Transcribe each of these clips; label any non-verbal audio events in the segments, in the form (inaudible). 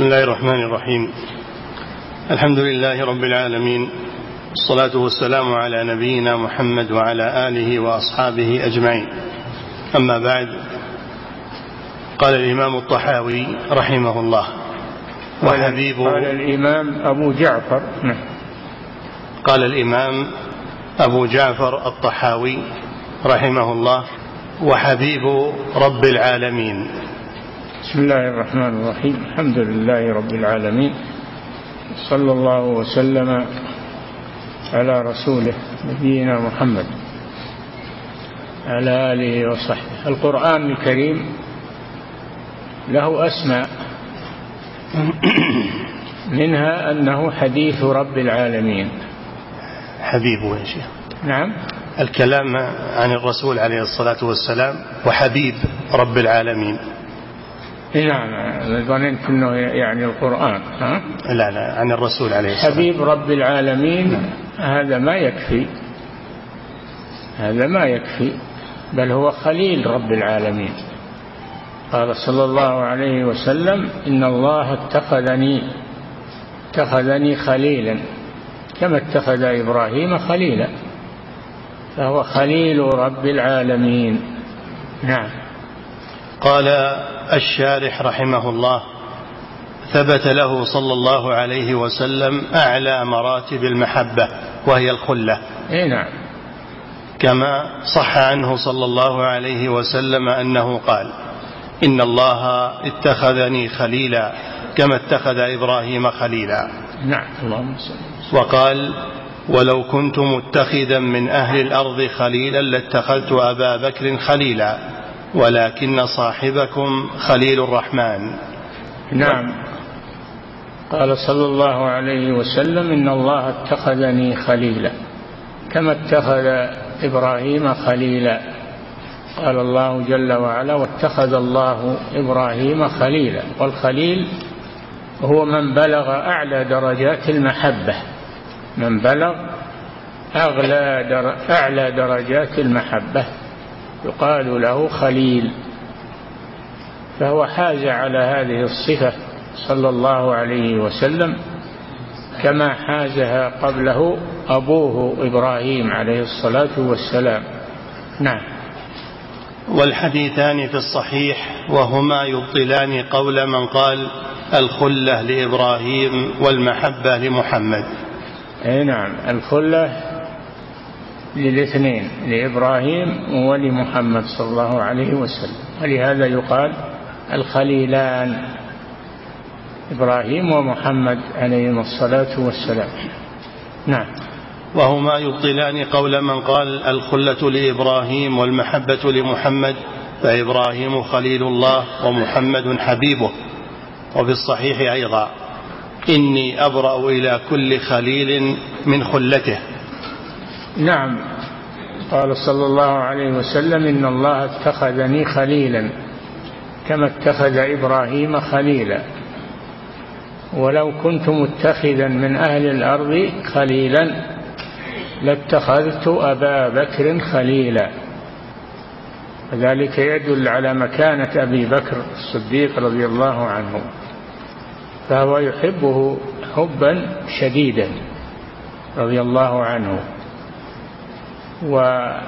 بسم الله الرحمن الرحيم. الحمد لله رب العالمين. الصلاة والسلام على نبينا محمد وعلى آله وأصحابه أجمعين. أما بعد قال الإمام الطحاوي رحمه الله. وحبيب قال الإمام أبو جعفر نعم. قال الإمام أبو جعفر الطحاوي رحمه الله. وحبيب رب العالمين. بسم الله الرحمن الرحيم. الحمد لله رب العالمين. صلى الله وسلم على رسوله نبينا محمد. على آله وصحبه. القرآن الكريم له أسماء. منها أنه حديث رب العالمين. حبيب يا شيخ. نعم. الكلام عن الرسول عليه الصلاة والسلام وحبيب رب العالمين. نعم ظننت إنه يعني القرآن ها؟ لا لا عن الرسول عليه والسلام حبيب رب العالمين نعم. هذا ما يكفي. هذا ما يكفي بل هو خليل رب العالمين. قال صلى الله عليه وسلم إن الله اتخذني اتخذني خليلا. كما اتخذ إبراهيم خليلا. فهو خليل رب العالمين. نعم. قال الشارح رحمه الله ثبت له صلى الله عليه وسلم أعلى مراتب المحبة وهي الخلة. إي نعم. كما صح عنه صلى الله عليه وسلم أنه قال إن الله اتخذني خليلا كما اتخذ إبراهيم خليلا. نعم اللهم صل وقال ولو كنت متخذا من أهل الأرض خليلا لاتخذت أبا بكر خليلا. ولكن صاحبكم خليل الرحمن. نعم. قال صلى الله عليه وسلم إن الله اتخذني خليلا كما اتخذ إبراهيم خليلا. قال الله جل وعلا واتخذ الله إبراهيم خليلا والخليل هو من بلغ أعلى درجات المحبة من بلغ أغلى در أعلى درجات المحبة. يقال له خليل فهو حاز على هذه الصفة صلى الله عليه وسلم كما حازها قبله أبوه إبراهيم عليه الصلاة والسلام. نعم. والحديثان في الصحيح وهما يبطلان قول من قال الخلة لإبراهيم والمحبة لمحمد. أي نعم الخلة للاثنين لإبراهيم ولمحمد صلى الله عليه وسلم. ولهذا يقال الخليلان إبراهيم ومحمد عليهم الصلاة والسلام. نعم. وهما يبطلان قول من قال الخلة لإبراهيم والمحبة لمحمد فإبراهيم خليل الله ومحمد حبيبه. وفي الصحيح أيضا إني أبرأ إلى كل خليل من خلته. نعم. قال صلى الله عليه وسلم إن الله اتخذني خليلا كما اتخذ إبراهيم خليلا. ولو كنت متخذا من أهل الأرض خليلا لاتخذت أبا بكر خليلا. وذلك يدل على مكانة أبي بكر الصديق رضي الله عنه. فهو يحبه حبا شديدا رضي الله عنه. ولم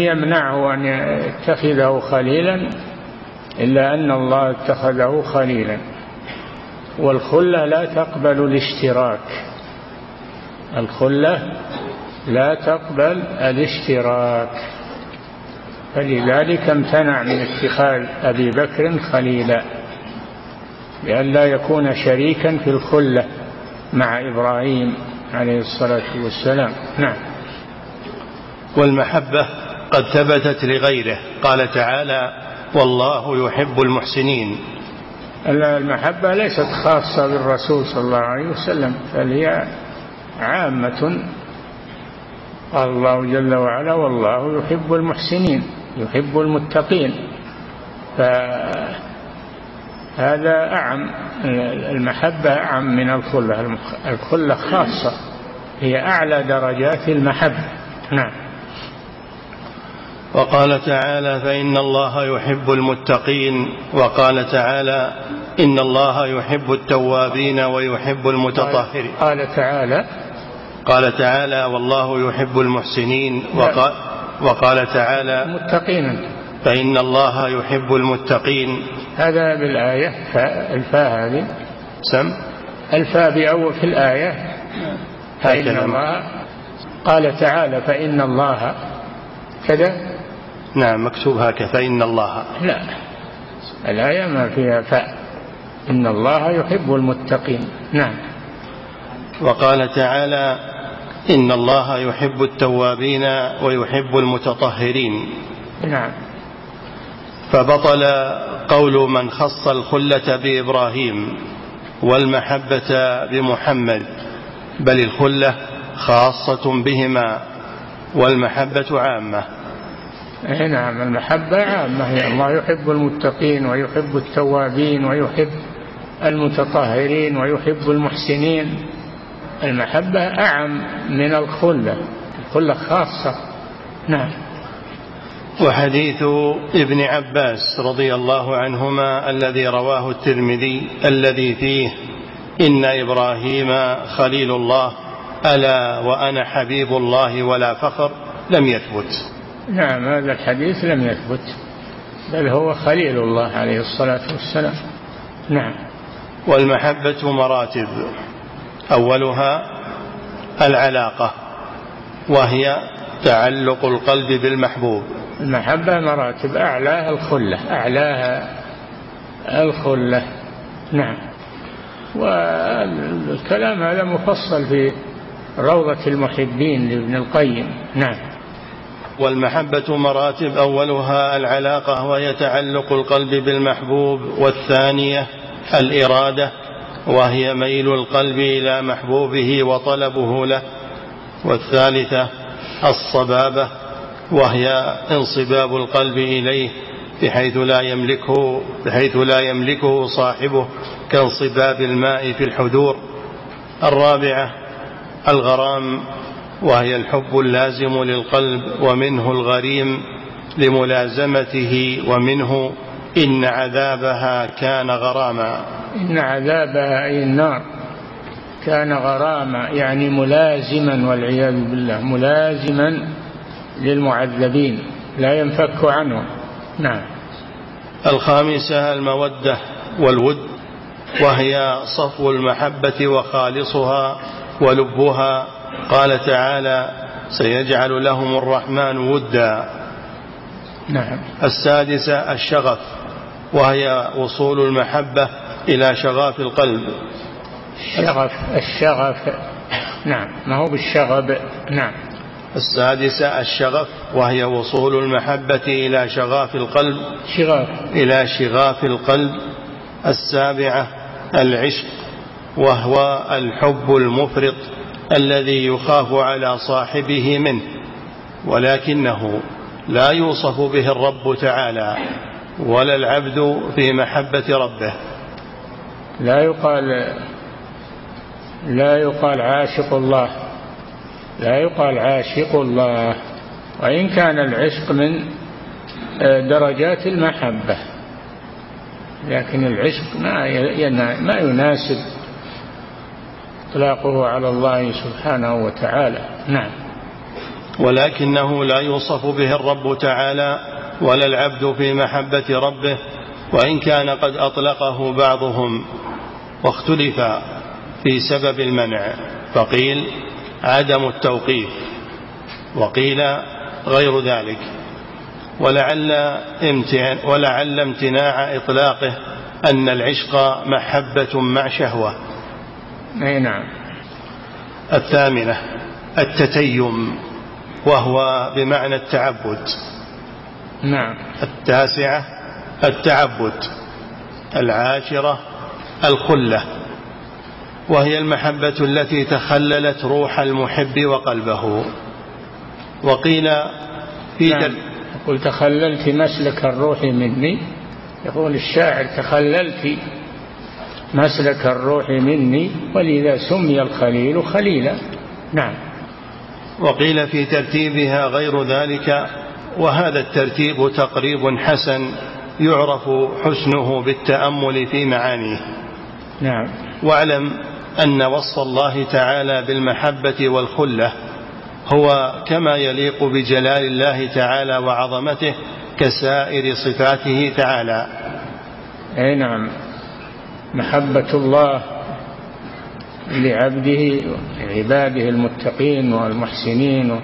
يمنعه أن يتخذه خليلا إلا أن الله اتخذه خليلا. والخلة لا تقبل الاشتراك. الخلة لا تقبل الاشتراك. فلذلك امتنع من اتخاذ أبي بكر خليلا لئلا يكون شريكا في الخلة مع إبراهيم عليه الصلاة والسلام. نعم. والمحبة قد ثبتت لغيره. قال تعالى والله يحب المحسنين. المحبة ليست خاصة بالرسول صلى الله عليه وسلم بل هي عامة. قال الله جل وعلا والله يحب المحسنين يحب المتقين. فهذا أعم المحبة أعم من الخلة. الخلة خاصة هي أعلى درجات المحبة. نعم. وقال تعالى فإن الله يحب المتقين وقال تعالى إن الله يحب التوابين ويحب المتطهرين. قال تعالى قال تعالى والله يحب المحسنين وقال, وقال تعالى متقين فإن الله يحب المتقين. هذا بالآية الفاء هذه. سم. الفاء بأول في الآية. فإن الله. قال تعالى فإن الله كذا. نعم مكتوب هكذا فإن الله. لا الآية ما فيها فاء إن الله يحب المتقين. نعم. وقال تعالى إن الله يحب التوابين ويحب المتطهرين. نعم. فبطل قول من خص الخلة بإبراهيم والمحبة بمحمد بل الخلة خاصة بهما والمحبة عامة. اي نعم المحبة عامة. هي الله يحب المتقين ويحب التوابين ويحب المتطهرين ويحب المحسنين. المحبة أعم من الخلة الخلة خاصة. نعم. وحديث ابن عباس رضي الله عنهما الذي رواه الترمذي الذي فيه إن إبراهيم خليل الله ألا وأنا حبيب الله ولا فخر لم يثبت. نعم هذا الحديث لم يثبت بل هو خليل الله عليه الصلاة والسلام. نعم. والمحبة مراتب. أولها العلاقة وهي تعلق القلب بالمحبوب. المحبة مراتب أعلاها الخلة أعلاها الخلة. نعم. والكلام هذا مفصل في روضة المحبين لابن القيم. نعم. والمحبة مراتب أولها العلاقة وهي تعلق القلب بالمحبوب والثانية الإرادة وهي ميل القلب إلى محبوبه وطلبه له والثالثة الصبابة وهي انصباب القلب إليه بحيث لا يملكه بحيث لا يملكه صاحبه كانصباب الماء في الحدور. الرابعة الغرام وهي الحب اللازم للقلب ومنه الغريم لملازمته ومنه إن عذابها كان غراما. إن عذابها أي النار كان غراما يعني ملازما والعياذ بالله ملازما للمعذبين لا ينفك عنه نعم. الخامسة المودة والود وهي صفو المحبة وخالصها ولبها قال تعالى سيجعل لهم الرحمن ودا. نعم. السادسة الشغف وهي وصول المحبة إلى شغاف القلب. الشغف الشغف. نعم ما هو بالشغب؟ نعم. السادسة الشغف وهي وصول المحبة إلى شغاف القلب. شغاف. إلى شغاف القلب. السابعة العشق وهو الحب المفرط. الذي يخاف على صاحبه منه ولكنه لا يوصف به الرب تعالى ولا العبد في محبة ربه. لا يقال لا يقال عاشق الله لا يقال عاشق الله وإن كان العشق من درجات المحبة لكن العشق ما ما يناسب إطلاقه على الله سبحانه وتعالى. نعم. ولكنه لا يوصف به الرب تعالى ولا العبد في محبة ربه وإن كان قد أطلقه بعضهم واختلف في سبب المنع فقيل عدم التوقيف وقيل غير ذلك. ولعل ولعل امتناع إطلاقه أن العشق محبة مع شهوة. أي نعم. الثامنة التتيم وهو بمعنى التعبد. نعم. التاسعة التعبد العاشرة الخلة. وهي المحبة التي تخللت روح المحب وقلبه. وقيل في نعم. يقول تخللت مسلك الروح مني. يقول الشاعر تخللت مسلك الروح مني ولذا سمي الخليل خليلا. نعم. وقيل في ترتيبها غير ذلك وهذا الترتيب تقريب حسن يعرف حسنه بالتأمل في معانيه. نعم. واعلم أن وصف الله تعالى بالمحبة والخلة هو كما يليق بجلال الله تعالى وعظمته كسائر صفاته تعالى. أي نعم. محبة الله لعبده عباده المتقين والمحسنين.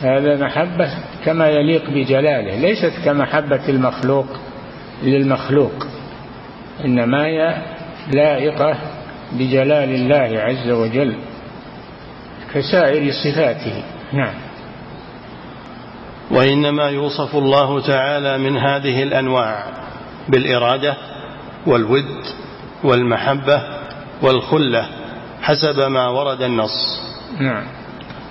هذا محبة كما يليق بجلاله ليست كمحبة المخلوق للمخلوق إنما هي لائقة بجلال الله عز وجل كسائر صفاته. نعم. وإنما يوصف الله تعالى من هذه الأنواع بالإرادة والود والمحبة والخلة حسب ما ورد النص. نعم.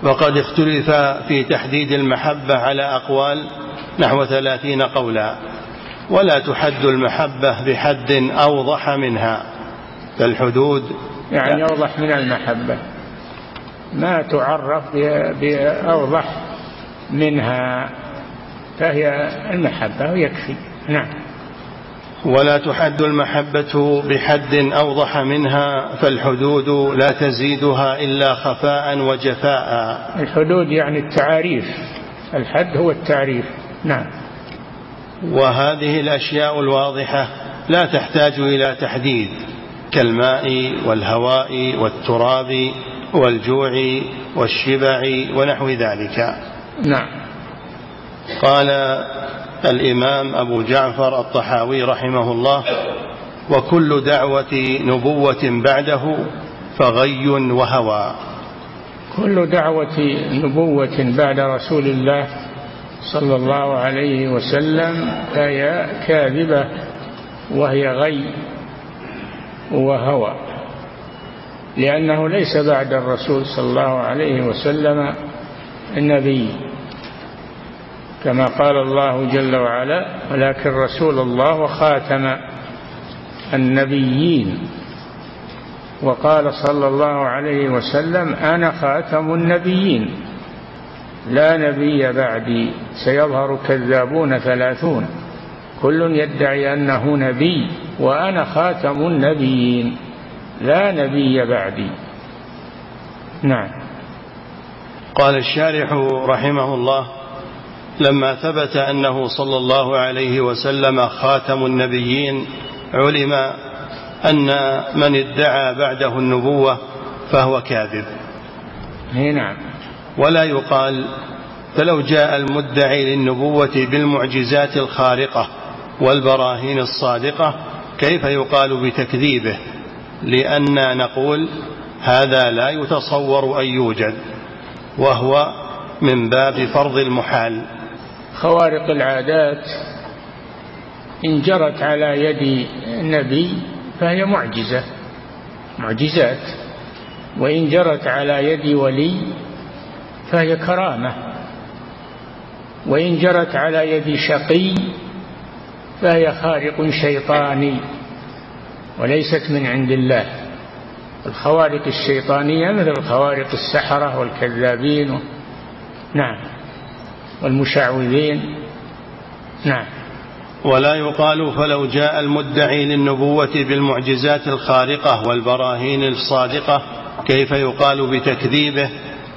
وقد اختلف في تحديد المحبة على أقوال نحو ثلاثين قولا ولا تحد المحبة بحد أوضح منها فالحدود يعني أوضح من المحبة. ما تعرف بأوضح منها فهي المحبة ويكفي. نعم. ولا تحد المحبة بحد أوضح منها فالحدود لا تزيدها إلا خفاء وجفاء. الحدود يعني التعاريف. الحد هو التعريف. نعم. وهذه الأشياء الواضحة لا تحتاج إلى تحديد كالماء والهواء والتراب والجوع والشبع ونحو ذلك. نعم. قال الإمام أبو جعفر الطحاوي رحمه الله وكل دعوة نبوة بعده فغي وهوى. كل دعوة نبوة بعد رسول الله صلى الله عليه وسلم فهي كاذبة وهي غي وهوى لأنه ليس بعد الرسول صلى الله عليه وسلم النبي كما قال الله جل وعلا ولكن رسول الله وخاتم النبيين. وقال صلى الله عليه وسلم أنا خاتم النبيين لا نبي بعدي سيظهر كذابون ثلاثون. كل يدعي أنه نبي وأنا خاتم النبيين لا نبي بعدي. نعم. قال الشارح رحمه الله لما ثبت أنه صلى الله عليه وسلم خاتم النبيين علم أن من ادعى بعده النبوة فهو كاذب. نعم. ولا يقال فلو جاء المدعي للنبوة بالمعجزات الخارقة والبراهين الصادقة كيف يقال بتكذيبه؟ لأن نقول هذا لا يتصور أن يوجد وهو من باب فرض المحال. خوارق العادات إن جرت على يد نبي فهي معجزة معجزات. وإن جرت على يد ولي فهي كرامة. وإن جرت على يد شقي فهي خارق شيطاني وليست من عند الله. الخوارق الشيطانية مثل خوارق السحرة والكذابين. نعم. والمشعوذين. نعم. ولا يقال فلو جاء المدعي للنبوة بالمعجزات الخارقة والبراهين الصادقة كيف يقال بتكذيبه؟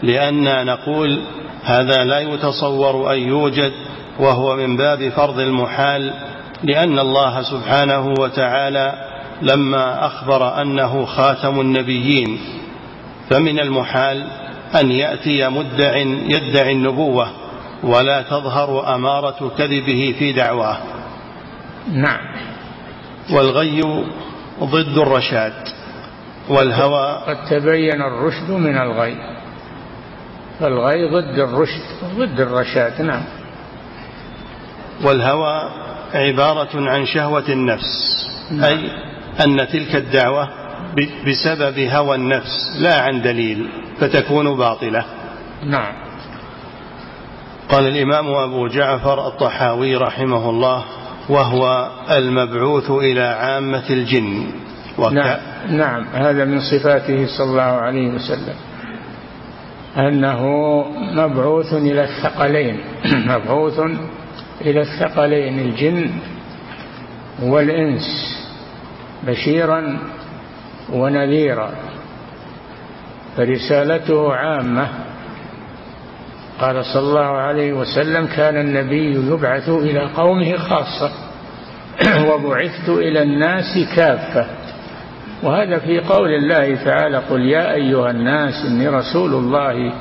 لأننا نقول هذا لا يتصور أن يوجد وهو من باب فرض المحال لأن الله سبحانه وتعالى لما أخبر أنه خاتم النبيين فمن المحال أن يأتي مدع يدعي النبوة. ولا تظهر أمارة كذبه في دعواه. نعم. والغي ضد الرشاد والهوى قد تبين الرشد من الغي. فالغي ضد الرشد ضد الرشاد نعم. والهوى عبارة عن شهوة النفس نعم. أي أن تلك الدعوة بسبب هوى النفس لا عن دليل فتكون باطلة. نعم. قال الإمام أبو جعفر الطحاوي رحمه الله وهو المبعوث إلى عامة الجن. وك... نعم, نعم هذا من صفاته صلى الله عليه وسلم. أنه مبعوث إلى الثقلين (clears throat) مبعوث إلى الثقلين الجن والإنس بشيرا ونذيرا. فرسالته عامة قال صلى الله عليه وسلم كان النبي يبعث إلى قومه خاصة. (clears throat) وبعثت إلى الناس كافة. وهذا في قول الله تعالى قل يا أيها الناس إني رسول الله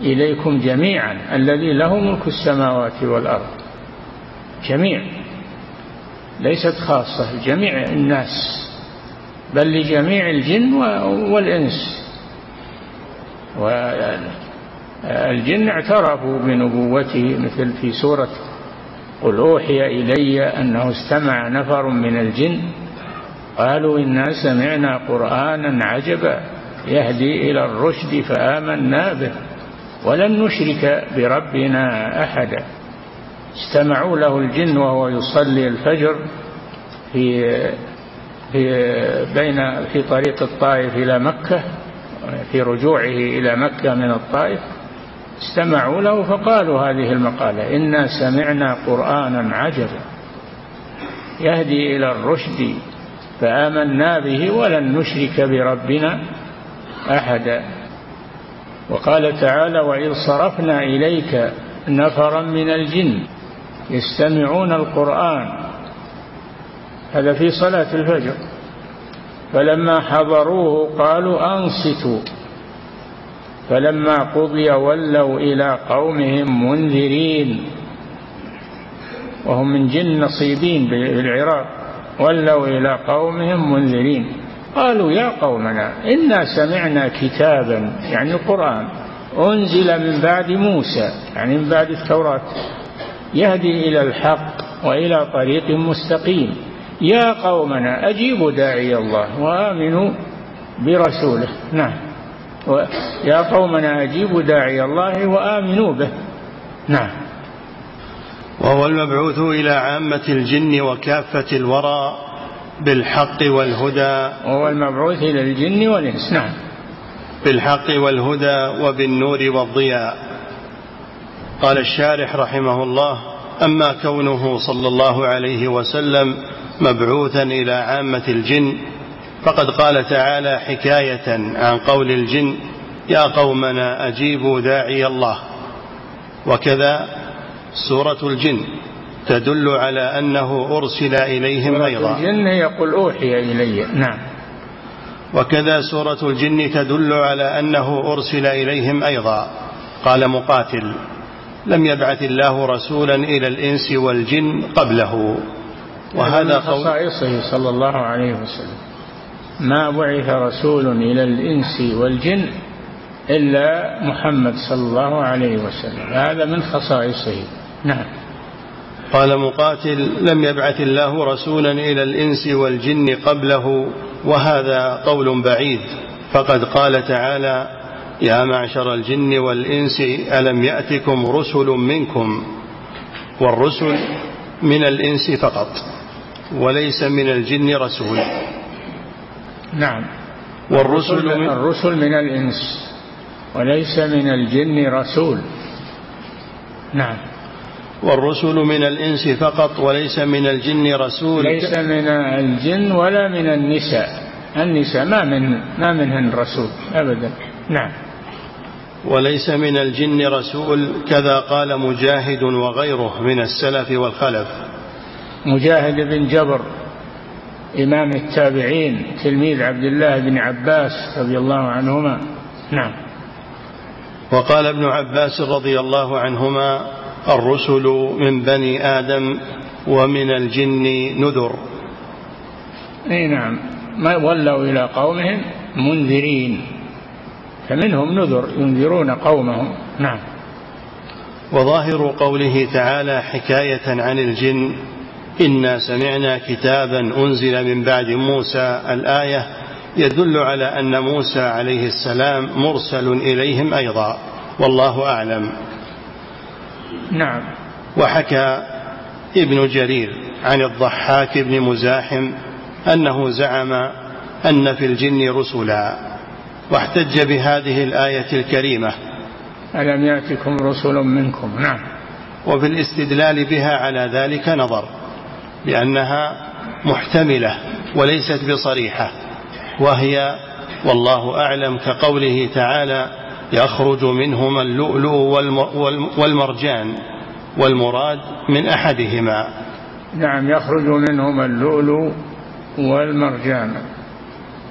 إليكم جميعا الذي له ملك السماوات والأرض. جميع. ليست خاصة جميع الناس بل لجميع الجن والإنس. والجن اعترفوا بنبوته مثل في سورة قل أوحي إلي أنه استمع نفر من الجن. قالوا إنا سمعنا قرآنا عجبا يهدي إلى الرشد فآمنا به ولن نشرك بربنا أحدا. استمعوا له الجن وهو يصلي الفجر في في بين في طريق الطائف إلى مكة في رجوعه إلى مكة من الطائف. استمعوا له فقالوا هذه المقالة إنا سمعنا قرآنا عجبا يهدي إلى الرشد فآمنا به ولن نشرك بربنا أحدا. وقال تعالى وإذ صرفنا إليك نفرا من الجن يستمعون القرآن. هذا في صلاة الفجر. فلما حضروه قالوا أنصتوا. فلما قضي ولوا إلى قومهم منذرين. وهم من جن نصيبين بالعراق. ولوا إلى قومهم منذرين. قالوا يا قومنا إنا سمعنا كتابا يعني القرآن أنزل من بعد موسى يعني من بعد التوراة يهدي إلى الحق وإلى طريق مستقيم. يا قومنا أجيبوا داعي الله وآمنوا برسوله. نعم. يا قومنا أجيبوا داعي الله وآمنوا به. نعم. وهو المبعوث إلى عامة الجن وكافة الورى بالحق والهدى. وهو المبعوث إلى الجن والإنس. نعم. بالحق والهدى وبالنور والضياء. قال الشارح رحمه الله أما كونه صلى الله عليه وسلم مبعوثا إلى عامة الجن فقد قال تعالى حكاية عن قول الجن يا قومنا أجيبوا داعي الله. وكذا سورة الجن تدل على أنه أرسل إليهم أيضا. الجن يقول أوحي إلي. نعم. وكذا سورة الجن تدل على أنه أرسل إليهم أيضا. قال مقاتل لم يبعث الله رسولا إلى الإنس والجن قبله. وهذا من خصائصه صلى الله عليه وسلم. ما بعث رسول إلى الإنس والجن إلا محمد صلى الله عليه وسلم. هذا من خصائصه. نعم. قال مقاتل لم يبعث الله رسولا إلى الإنس والجن قبله وهذا قول بعيد. فقد قال تعالى يا معشر الجن والإنس ألم يأتكم رسل منكم؟ والرسل من الإنس فقط وليس من الجن رسول. نعم. والرسل من الرسل من الإنس وليس من الجن رسول. نعم. والرسل من الإنس فقط وليس من الجن رسول. ليس من الجن ولا من النساء. النساء ما من ما منهن رسول أبدا. نعم. وليس من الجن رسول كذا قال مجاهد وغيره من السلف والخلف. مجاهد بن جبر إمام التابعين تلميذ عبد الله بن عباس رضي الله عنهما. نعم. وقال ابن عباس رضي الله عنهما الرسل من بني آدم ومن الجن نذر. أي نعم. ما ولوا إلى قومهم منذرين. فمنهم نذر ينذرون قومهم. نعم. وظاهر قوله تعالى حكاية عن الجن إنا سمعنا كتابا أنزل من بعد موسى الآية يدل على أن موسى عليه السلام مرسل إليهم أيضا والله أعلم. نعم. وحكى ابن جرير عن الضحاك بن مزاحم أنه زعم أن في الجن رسلا واحتج بهذه الآية الكريمة. ألم يأتكم رسل منكم؟ نعم. وفي الاستدلال بها على ذلك نظر. لأنها محتملة وليست بصريحة وهي والله أعلم كقوله تعالى يخرج منهما اللؤلؤ والمرجان والمراد من أحدهما. نعم يخرج منهما اللؤلؤ والمرجان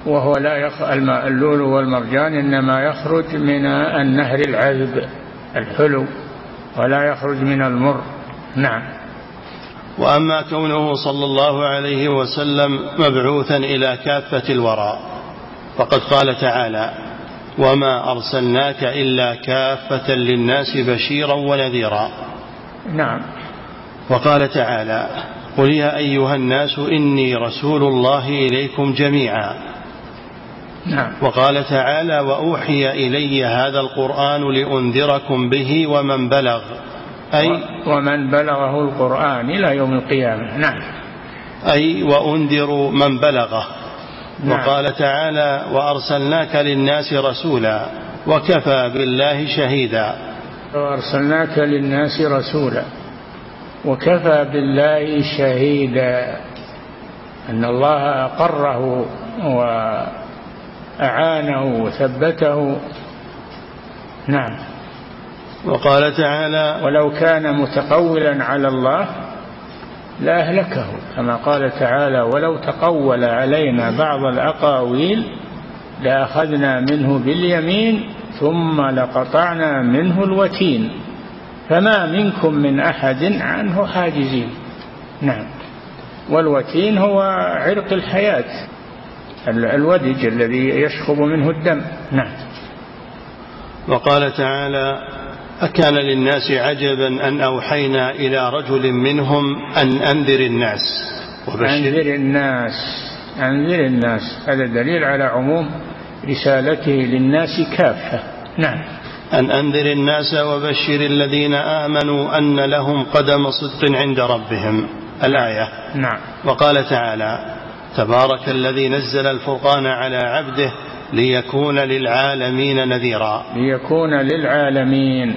وهو لا يخ... اللؤلؤ والمرجان إنما يخرج من النهر العذب الحلو ولا يخرج من المر. نعم. وأما كونه صلى الله عليه وسلم مبعوثا إلى كافة الورى فقد قال تعالى وما أرسلناك إلا كافة للناس بشيرا ونذيرا. نعم. وقال تعالى قل يا أيها الناس إني رسول الله إليكم جميعا. نعم. وقال تعالى وأوحي إلي هذا القرآن لأنذركم به ومن بلغ. أي ومن بلغه القرآن إلى يوم القيامة. نعم. أي وأنذر من بلغه. نعم. وقال تعالى وأرسلناك للناس رسولا وكفى بالله شهيدا. وأرسلناك للناس رسولا وكفى بالله شهيدا. أن الله أقره وأعانه وثبته. نعم. وقال تعالى ولو كان متقولا على الله لأهلكه كما قال تعالى ولو تقول علينا بعض الأقاويل لأخذنا منه باليمين ثم لقطعنا منه الوتين. فما منكم من أحد عنه حاجزين. نعم. والوتين هو عرق الحياة الودج الذي يشخب منه الدم. نعم. وقال تعالى أكان للناس عجبا أن أوحينا إلى رجل منهم أن أنذر الناس وبشر. أنذر الناس أنذر الناس. هذا دليل على عموم رسالته للناس كافة. نعم. أن أنذر الناس وبشر الذين آمنوا أن لهم قدم صدق عند ربهم. الآية. نعم. وقال تعالى تبارك الذي نزل الفرقان على عبده ليكون للعالمين نذيرا. ليكون للعالمين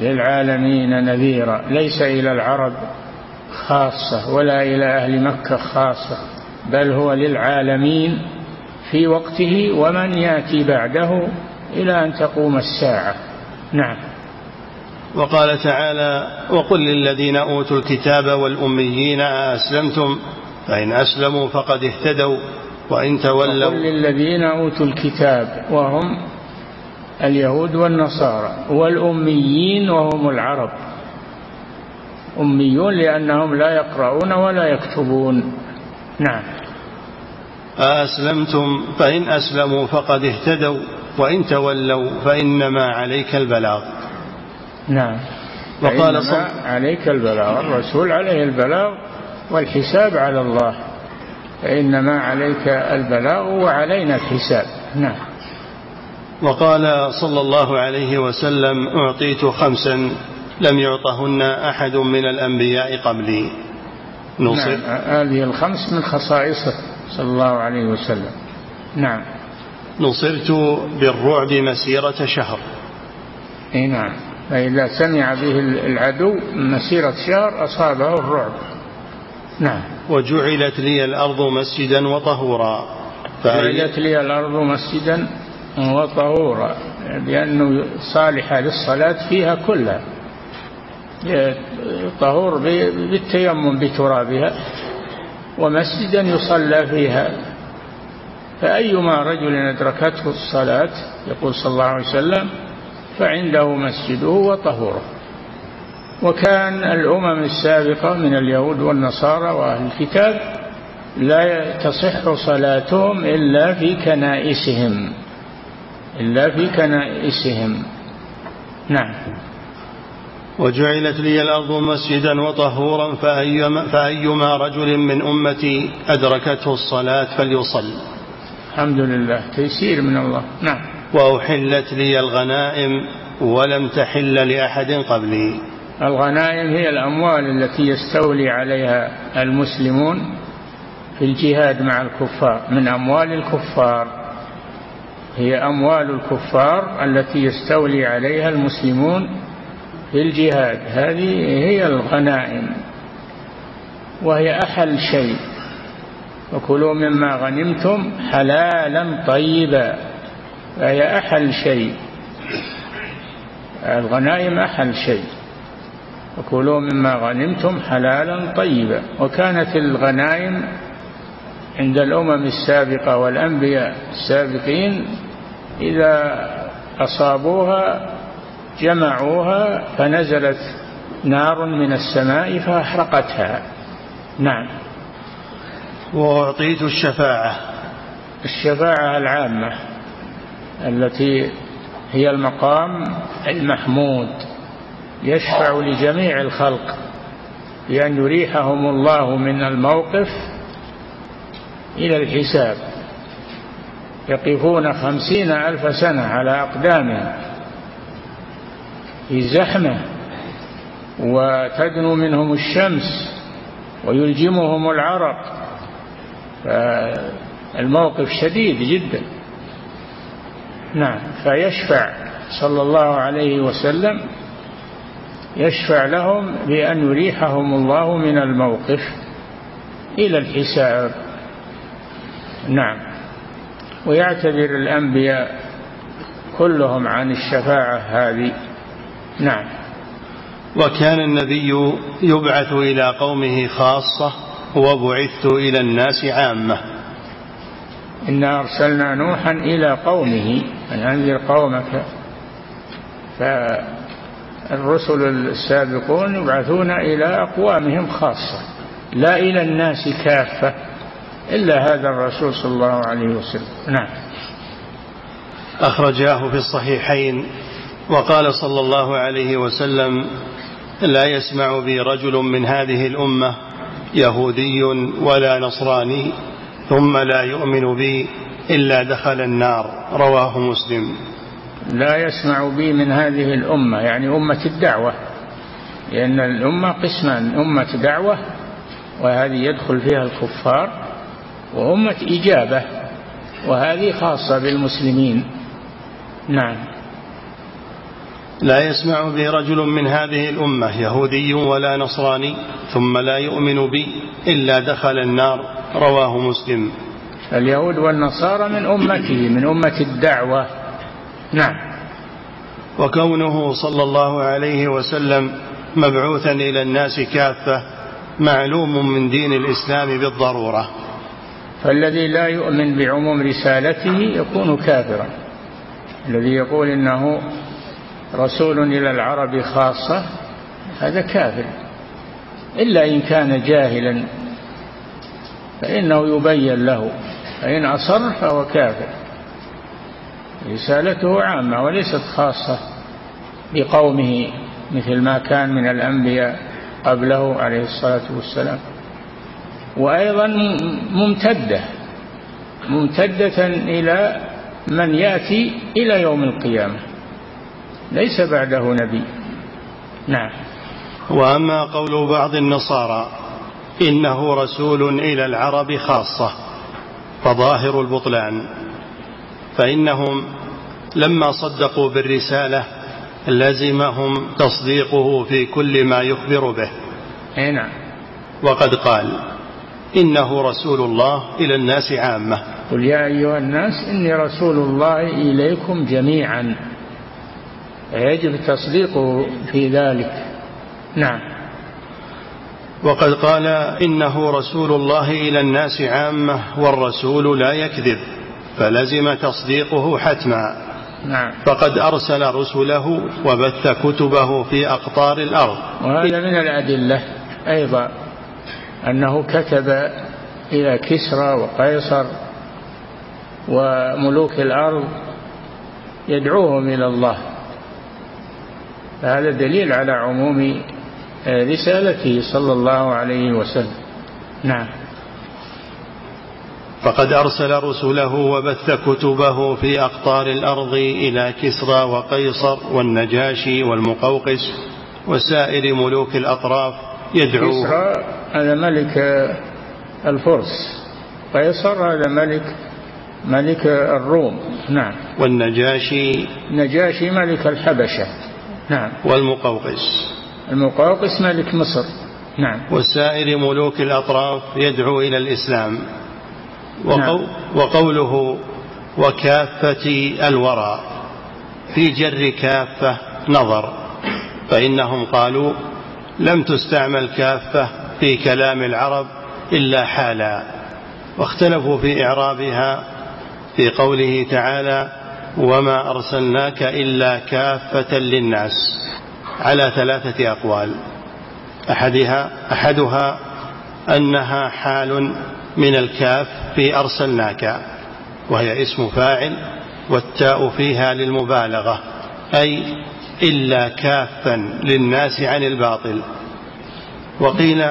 للعالمين نذيرا. ليس إلى العرب خاصة ولا إلى أهل مكة خاصة بل هو للعالمين في وقته ومن يأتي بعده إلى أن تقوم الساعة. نعم. وقال تعالى وقل للذين أوتوا الكتاب والأميين أسلمتم فإن أسلموا فقد اهتدوا. وإن تولوا وقل للذين أوتوا الكتاب وهم اليهود والنصارى والأميين وهم العرب. أميون لأنهم لا يقرؤون ولا يكتبون. نعم. أأسلمتم فإن أسلموا فقد اهتدوا وإن تولوا فإنما عليك البلاغ. نعم. وقال صلى عليك البلاغ الرسول عليه البلاغ والحساب على الله. فإنما عليك البلاغ وعلينا الحساب. نعم. وقال صلى الله عليه وسلم أعطيت خمسا لم يعطهن أحد من الأنبياء قبلي. نصر نعم. هذه الخمس من خصائصه صلى الله عليه وسلم. نعم. نصرت بالرعب مسيرة شهر. إي نعم. فإذا سمع به العدو مسيرة شهر أصابه الرعب. نعم. وجعلت لي الأرض مسجدا وطهورا. جعلت لي الأرض مسجدا وطهورا لأنه صالحة للصلاة فيها كلها. طهور بالتيمم بترابها ومسجدا يصلى فيها. فأيما رجل أدركته الصلاة يقول صلى الله عليه وسلم فعنده مسجده وطهوره. وكان الأمم السابقة من اليهود والنصارى وأهل الكتاب لا تصح صلاتهم إلا في كنائسهم إلا في كنائسهم. نعم. وجعلت لي الأرض مسجدا وطهورا فأيما, فأيما رجل من أمتي أدركته الصلاة فليصل. الحمد لله. تيسير من الله. نعم. وأحلت لي الغنائم ولم تحل لأحد قبلي. الغنائم هي الأموال التي يستولي عليها المسلمون في الجهاد مع الكفار من أموال الكفار. هي أموال الكفار التي يستولي عليها المسلمون في الجهاد. هذه هي الغنائم وهي أحل شيء. وكلوا مما غنمتم حلالا طيبا فهي أحل شيء. الغنائم أحل شيء. وكلوا مما غنمتم حلالا طيبا. وكانت الغنائم عند الأمم السابقة والأنبياء السابقين إذا أصابوها جمعوها فنزلت نار من السماء فأحرقتها. نعم. وأعطيت الشفاعة. الشفاعة العامة التي هي المقام المحمود. يشفع لجميع الخلق بأن يريحهم الله من الموقف إلى الحساب. يقفون خمسين ألف سنة على أقدامهم في زحمة وتدنو منهم الشمس ويلجمهم العرق. فالموقف شديد جدا. نعم فيشفع صلى الله عليه وسلم يشفع لهم بأن يريحهم الله من الموقف إلى الحساب. نعم. ويعتذر الأنبياء كلهم عن الشفاعة هذه. نعم. وكان النبي يبعث إلى قومه خاصة وبعثت إلى الناس عامة. إنا أرسلنا نوحا إلى قومه. أن أنذر قومك. فالرسل السابقون يبعثون إلى أقوامهم خاصة لا إلى الناس كافة إلا هذا الرسول صلى الله عليه وسلم. نعم. أخرجاه في الصحيحين وقال صلى الله عليه وسلم لا يسمع بي رجل من هذه الأمة يهودي ولا نصراني ثم لا يؤمن بي إلا دخل النار. رواه مسلم. لا يسمع بي من هذه الأمة يعني أمة الدعوة لأن الأمة قسمان أمة دعوة وهذه يدخل فيها الكفار وأمة إجابة وهذه خاصة بالمسلمين. نعم. لا يسمع بي رجل من هذه الأمة يهودي ولا نصراني ثم لا يؤمن بي إلا دخل النار. رواه مسلم. اليهود والنصارى من أمته من أمة الدعوة. نعم. وكونه صلى الله عليه وسلم مبعوثا إلى الناس كافة معلوم من دين الإسلام بالضرورة. فالذي لا يؤمن بعموم رسالته يكون كافرا. الذي يقول إنه رسول إلى العرب خاصة هذا كافر. إلا إن كان جاهلا فإنه يبين له فإن أصر فهو كافر. رسالته عامة وليست خاصة بقومه مثل ما كان من الأنبياء قبله عليه الصلاة والسلام. وأيضا ممتدة ممتدة إلى من يأتي إلى يوم القيامة ليس بعده نبي. نعم. وأما قول بعض النصارى إنه رسول إلى العرب خاصة فظاهر البطلان. فإنهم لما صدقوا بالرسالة لزمهم تصديقه في كل ما يخبر به. نعم. وقد قال إنه رسول الله إلى الناس عامة. قل يا أيها الناس إني رسول الله إليكم جميعا. يجب تصديقه في ذلك. نعم. وقد قال إنه رسول الله إلى الناس عامة والرسول لا يكذب. فلزم تصديقه حتما. نعم. فقد أرسل رسله وبث كتبه في أقطار الأرض. وهذا من الأدلة أيضا أنه كتب إلى كسرى وقيصر وملوك الأرض يدعوهم إلى الله. فهذا دليل على عموم رسالته صلى الله عليه وسلم. نعم. فقد أرسل رسله وبث كتبه في أقطار الأرض إلى كسرى وقيصر والنجاشي والمقوقس وسائر ملوك الأطراف يدعو كسرى هذا ملك الفرس قيصر هذا ملك ملك الروم نعم. والنجاشي نجاشي ملك الحبشة نعم. والمقوقس. المقوقس ملك مصر نعم. وسائر ملوك الأطراف يدعو إلى الإسلام. وقو وقوله وكافة الورى في جر كافة نظر فإنهم قالوا لم تستعمل كافة في كلام العرب إلا حالا. واختلفوا في إعرابها في قوله تعالى وما أرسلناك إلا كافة للناس على ثلاثة أقوال. أحدها أحدها أنها حال من الكاف في أرسلناك وهي اسم فاعل والتاء فيها للمبالغة أي إلا كافا للناس عن الباطل وقيل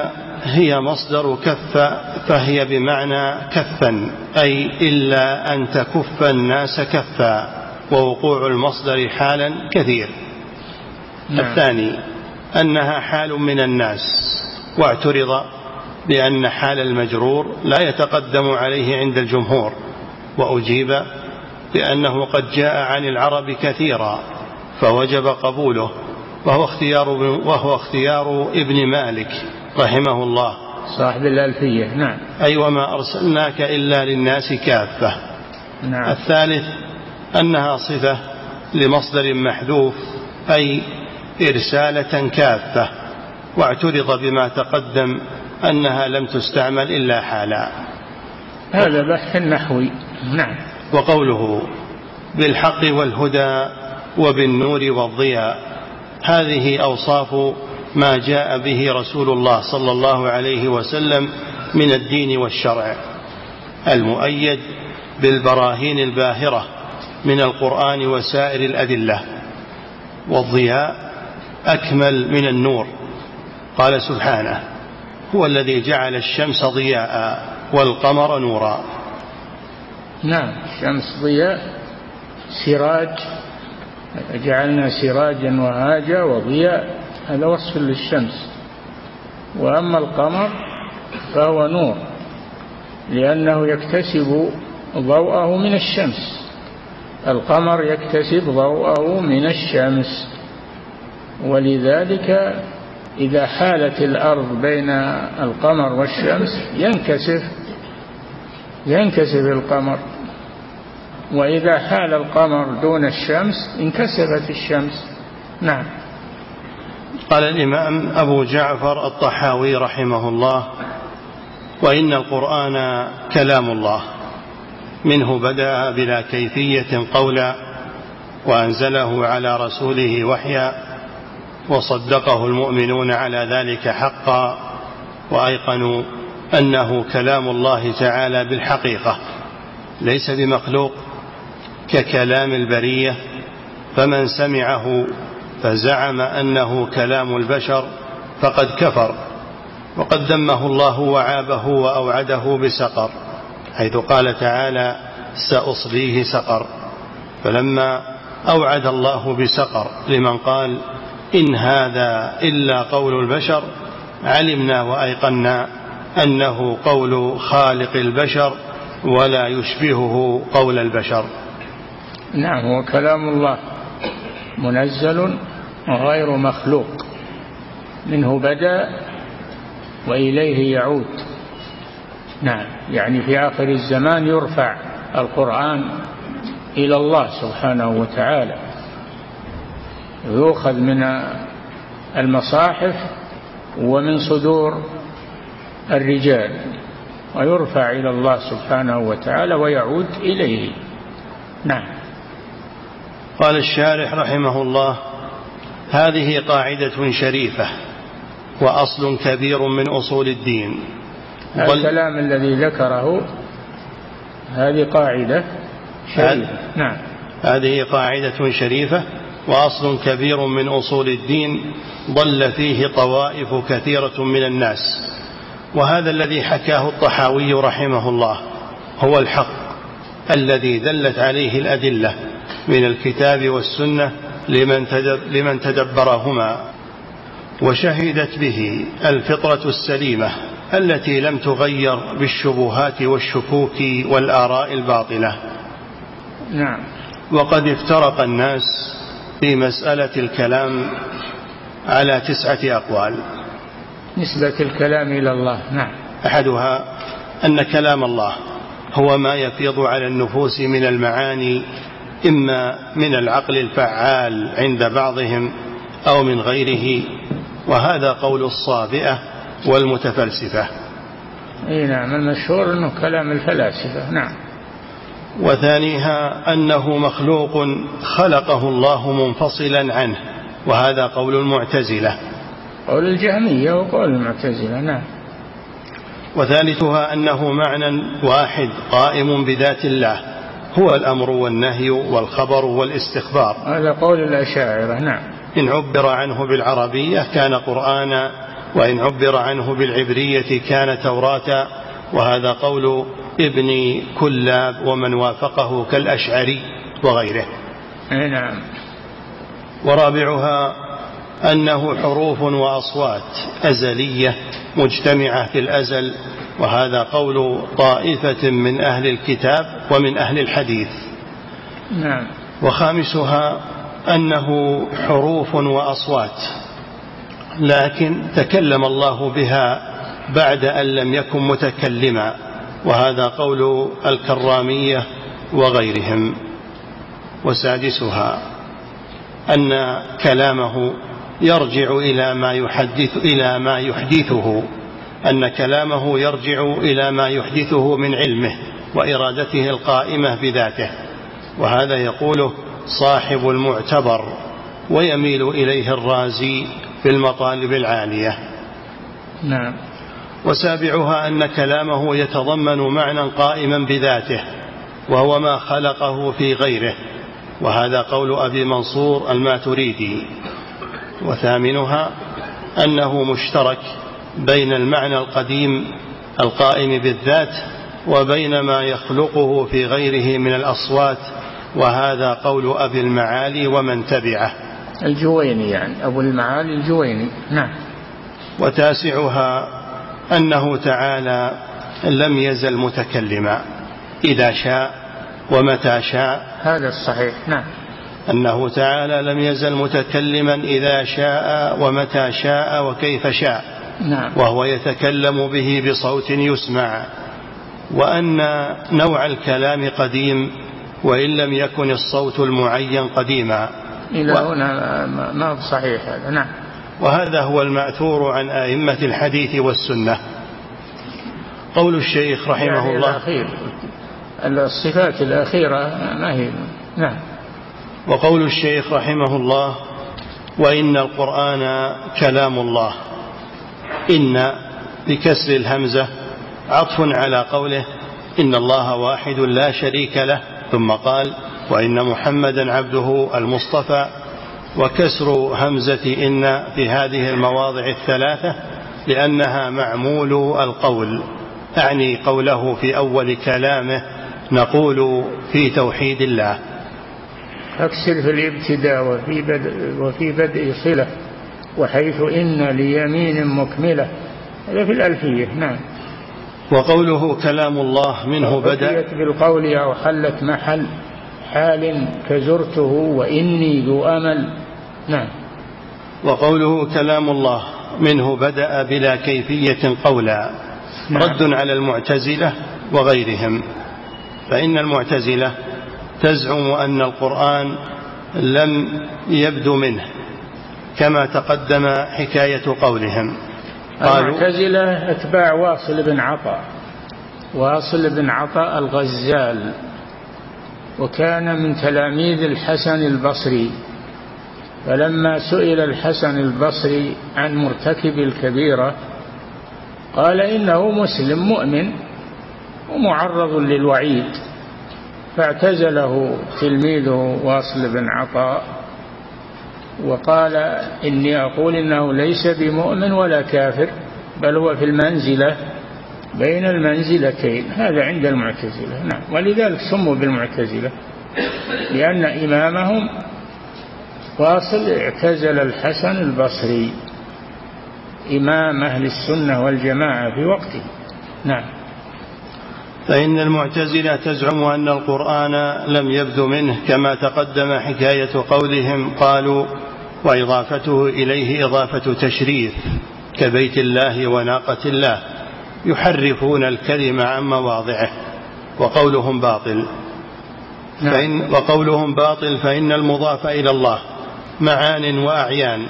هي مصدر كف فهي بمعنى كفا أي إلا أن تكف الناس كفا ووقوع المصدر حالا كثير نعم. الثاني أنها حال من الناس واعترض بأن حال المجرور لا يتقدم عليه عند الجمهور وأجيب بأنه قد جاء عن العرب كثيرا فوجب قبوله وهو اختيار وهو اختيار ابن مالك رحمه الله. صاحب الألفية نعم. أي وما أرسلناك إلا للناس كافة. نعم. الثالث أنها صفة لمصدر محذوف أي إرسالة كافة واعترض بما تقدم أنها لم تستعمل إلا حالا. هذا بحث نحوي. نعم. وقوله بالحق والهدى وبالنور والضياء هذه أوصاف ما جاء به رسول الله صلى الله عليه وسلم من الدين والشرع. المؤيد بالبراهين الباهرة من القرآن وسائر الأدلة. والضياء أكمل من النور. قال سبحانه هو الذي جعل الشمس ضياء والقمر نورا. نعم الشمس ضياء سراج جعلنا سراجا وهاجا وضياء هذا وصف للشمس. وأما القمر فهو نور لأنه يكتسب ضوءه من الشمس. القمر يكتسب ضوءه من الشمس. ولذلك إذا حالت الأرض بين القمر والشمس ينكسف ينكسف القمر. وإذا حال القمر دون الشمس انكسفت الشمس. نعم. قال الإمام أبو جعفر الطحاوي رحمه الله وإن القرآن كلام الله. منه بدأ بلا كيفية قولا وأنزله على رسوله وحيا. وصدقه المؤمنون على ذلك حقا وأيقنوا أنه كلام الله تعالى بالحقيقة ليس بمخلوق ككلام البرية فمن سمعه فزعم أنه كلام البشر فقد كفر وقد ذمه الله وعابه وأوعده بسقر حيث قال تعالى سأصليه سقر فلما أوعد الله بسقر لمن قال إن هذا إلا قول البشر علمنا وأيقنا أنه قول خالق البشر ولا يشبهه قول البشر. نعم هو كلام الله منزل غير مخلوق. منه بدا وإليه يعود. نعم يعني في آخر الزمان يرفع القرآن إلى الله سبحانه وتعالى. يؤخذ من المصاحف ومن صدور الرجال ويرفع إلى الله سبحانه وتعالى ويعود إليه. نعم. قال الشارح رحمه الله هذه قاعدة شريفة وأصل كبير من أصول الدين. الكلام الذي ذكره هذه قاعدة شريفة. نعم. هذه قاعدة شريفة وأصل كبير من أصول الدين ضل فيه طوائف كثيرة من الناس. وهذا الذي حكاه الطحاوي رحمه الله هو الحق الذي دلت عليه الأدلة من الكتاب والسنة لمن, تدبرهما وشهدت به الفطرة السليمة التي لم تغير بالشبهات والشكوك والآراء الباطلة. نعم. وقد افترق الناس في مسألة الكلام على تسعة أقوال. نسبة الكلام إلى الله نعم. أحدها أن كلام الله هو ما يفيض على النفوس من المعاني إما من العقل الفعال عند بعضهم أو من غيره وهذا قول الصابئة والمتفلسفة. إي نعم المشهور إنه كلام الفلاسفة نعم. وثانيها أنه مخلوق خلقه الله منفصلا عنه وهذا قول المعتزلة. قول الجهمية وقول المعتزلة نعم. وثالثها أنه معنى واحد قائم بذات الله هو الأمر والنهي والخبر والاستخبار. هذا قول الأشاعرة نعم. إن عبر عنه بالعربية كان قرانا وإن عبر عنه بالعبرية كان توراة. وهذا قول ابن كلاب ومن وافقه كالأشعري وغيره. نعم. ورابعها أنه حروف وأصوات أزلية مجتمعة في الأزل وهذا قول طائفة من أهل الكتاب ومن أهل الحديث. نعم. وخامسها أنه حروف وأصوات لكن تكلم الله بها بعد أن لم يكن متكلما وهذا قول الكرامية وغيرهم. وسادسها أن كلامه يرجع إلى ما يحدث إلى ما يحدثه. أن كلامه يرجع إلى ما يحدثه من علمه وإرادته القائمة بذاته. وهذا يقوله صاحب المعتبر ويميل إليه الرازي في المطالب العالية. نعم. وسابعها أن كلامه يتضمن معنى قائما بذاته وهو ما خلقه في غيره وهذا قول أبي منصور الماتريدي. وثامنها أنه مشترك بين المعنى القديم القائم بالذات وبين ما يخلقه في غيره من الأصوات وهذا قول أبي المعالي ومن تبعه. الجويني يعني أبو المعالي الجويني. نعم. وتاسعها أنه تعالى لم يزل متكلما إذا شاء ومتى شاء. هذا الصحيح نعم. أنه تعالى لم يزل متكلما إذا شاء ومتى شاء وكيف شاء. نعم. وهو يتكلم به بصوت يسمع. وأن نوع الكلام قديم وإن لم يكن الصوت المعين قديما. إلى و... هنا ما صحيح هذا نعم. وهذا هو المأثور عن أئمة الحديث والسنة. قول الشيخ رحمه يعني الله. الأخير الصفات الأخيرة ما هي؟ نعم. وقول الشيخ رحمه الله وإن القرآن كلام الله. إن بكسر الهمزة عطف على قوله إن الله واحد لا شريك له ثم قال وإن محمدا عبده المصطفى وكسر همزة إن في هذه المواضع الثلاثة لأنها معمول القول أعني قوله في أول كلامه نقول في توحيد الله. أكسر في الابتداء وفي بدء, وفي بدء صلة وحيث إن ليمين مكملة. هذا في الألفية نعم. وقوله كلام الله منه بدأ. بالقول أو حلت محل حال كزرته وإني ذو أمل. نعم. وقوله كلام الله منه بدأ بلا كيفية قولا نعم. رد على المعتزلة وغيرهم. فإن المعتزلة تزعم أن القرآن لم يبدو منه كما تقدم حكاية قولهم. قالوا المعتزلة أتباع واصل بن عطاء واصل بن عطاء الغزال وكان من تلاميذ الحسن البصري. فلما سئل الحسن البصري عن مرتكب الكبيرة قال إنه مسلم مؤمن ومعرض للوعيد فاعتزله تلميذه واصل بن عطاء وقال إني أقول إنه ليس بمؤمن ولا كافر بل هو في المنزلة بين المنزلتين هذا عند المعتزلة نعم ولذلك سموا بالمعتزلة لأن إمامهم واصل اعتزل الحسن البصري إمام أهل السنة والجماعة في وقته. نعم. فإن المعتزلة تزعم أن القرآن لم يبد منه كما تقدم حكاية قولهم قالوا وإضافته إليه إضافة تشريف كبيت الله وناقة الله يحرفون الكلم عن مواضعه وقولهم باطل. نعم. فإن وقولهم باطل فإن المضاف إلى الله. معان وأعيان.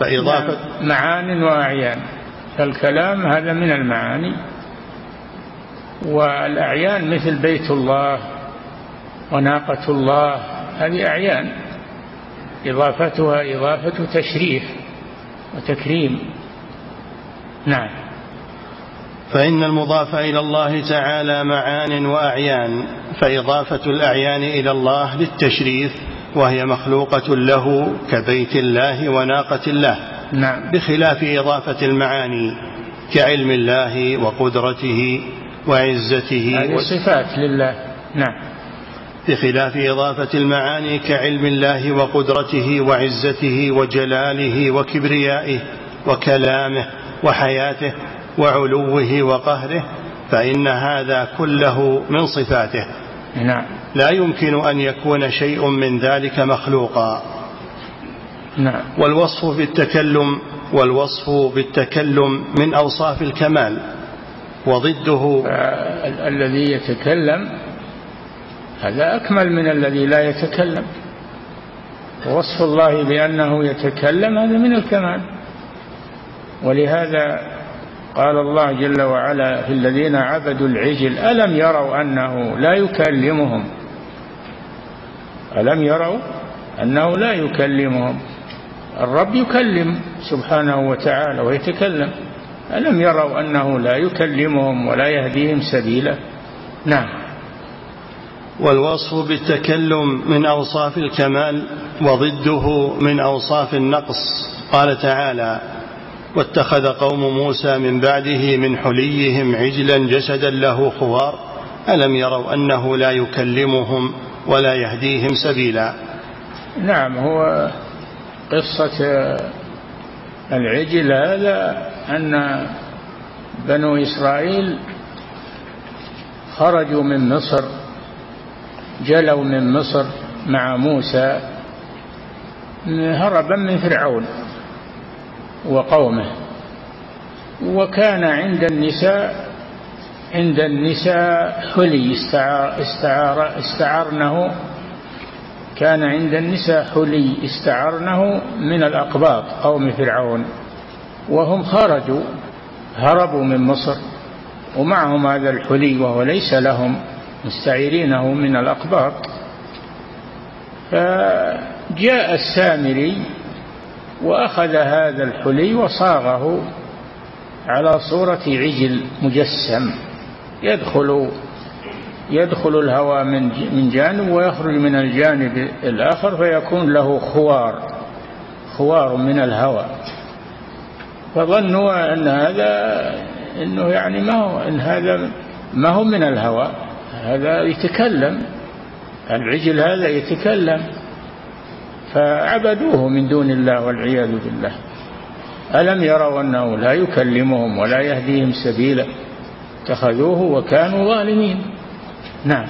فإضافة نعم. معان وأعيان. فالكلام هذا من المعاني. والأعيان مثل بيت الله وناقة الله هذه أعيان. إضافتها إضافة تشريف وتكريم. نعم. فإن المضاف إلى الله تعالى معان وأعيان فإضافة الأعيان إلى الله للتشريف وهي مخلوقة له كبيت الله وناقة الله. نعم. بخلاف إضافة المعاني كعلم الله وقدرته وعزته هذه صفات لله. نعم. بخلاف إضافة المعاني كعلم الله وقدرته وعزته وجلاله وكبريائه وكلامه وحياته وعلوه وقهره فإن هذا كله من صفاته. نعم. لا يمكن أن يكون شيء من ذلك مخلوقا. نعم. والوصف بالتكلم والوصف بالتكلم من أوصاف الكمال. وضده الذي يتكلم هذا أكمل من الذي لا يتكلم. ووصف الله بأنه يتكلم هذا من الكمال. ولهذا قال الله جل وعلا في الذين عبدوا العجل ألم يروا أنه لا يكلمهم؟ ألم يروا أنه لا يكلمهم؟ الرب يكلم سبحانه وتعالى ويتكلم. ألم يروا أنه لا يكلمهم ولا يهديهم سبيلا؟ نعم. والوصف بالتكلم من أوصاف الكمال وضده من أوصاف النقص. قال تعالى واتخذ قوم موسى من بعده من حليهم عجلا جسدا له خوار. ألم يروا أنه لا يكلمهم ولا يهديهم سبيلا؟ نعم هو قصة العجل هذا أن بنو إسرائيل خرجوا من مصر جلوا من مصر مع موسى هربا من فرعون. وقومه. وكان عند النساء عند النساء حلي استعار استعار استعرنه. كان عند النساء حلي استعرنه من الأقباط قوم فرعون. وهم خرجوا هربوا من مصر. ومعهم هذا الحلي وهو ليس لهم مستعيرينه من الأقباط. فجاء السامري وأخذ هذا الحلي وصاغه على صورة عجل مجسم. يدخل يدخل الهواء من من جانب ويخرج من الجانب الآخر فيكون له خوار خوار من الهواء فظنوا أن هذا أنه يعني ما هو أن هذا ما هو من الهواء هذا يتكلم. العجل هذا يتكلم. فعبدوه من دون الله والعياذ بالله. ألم يروا أنه لا يكلمهم ولا يهديهم سبيلا؟ اتخذوه وكانوا ظالمين. نعم.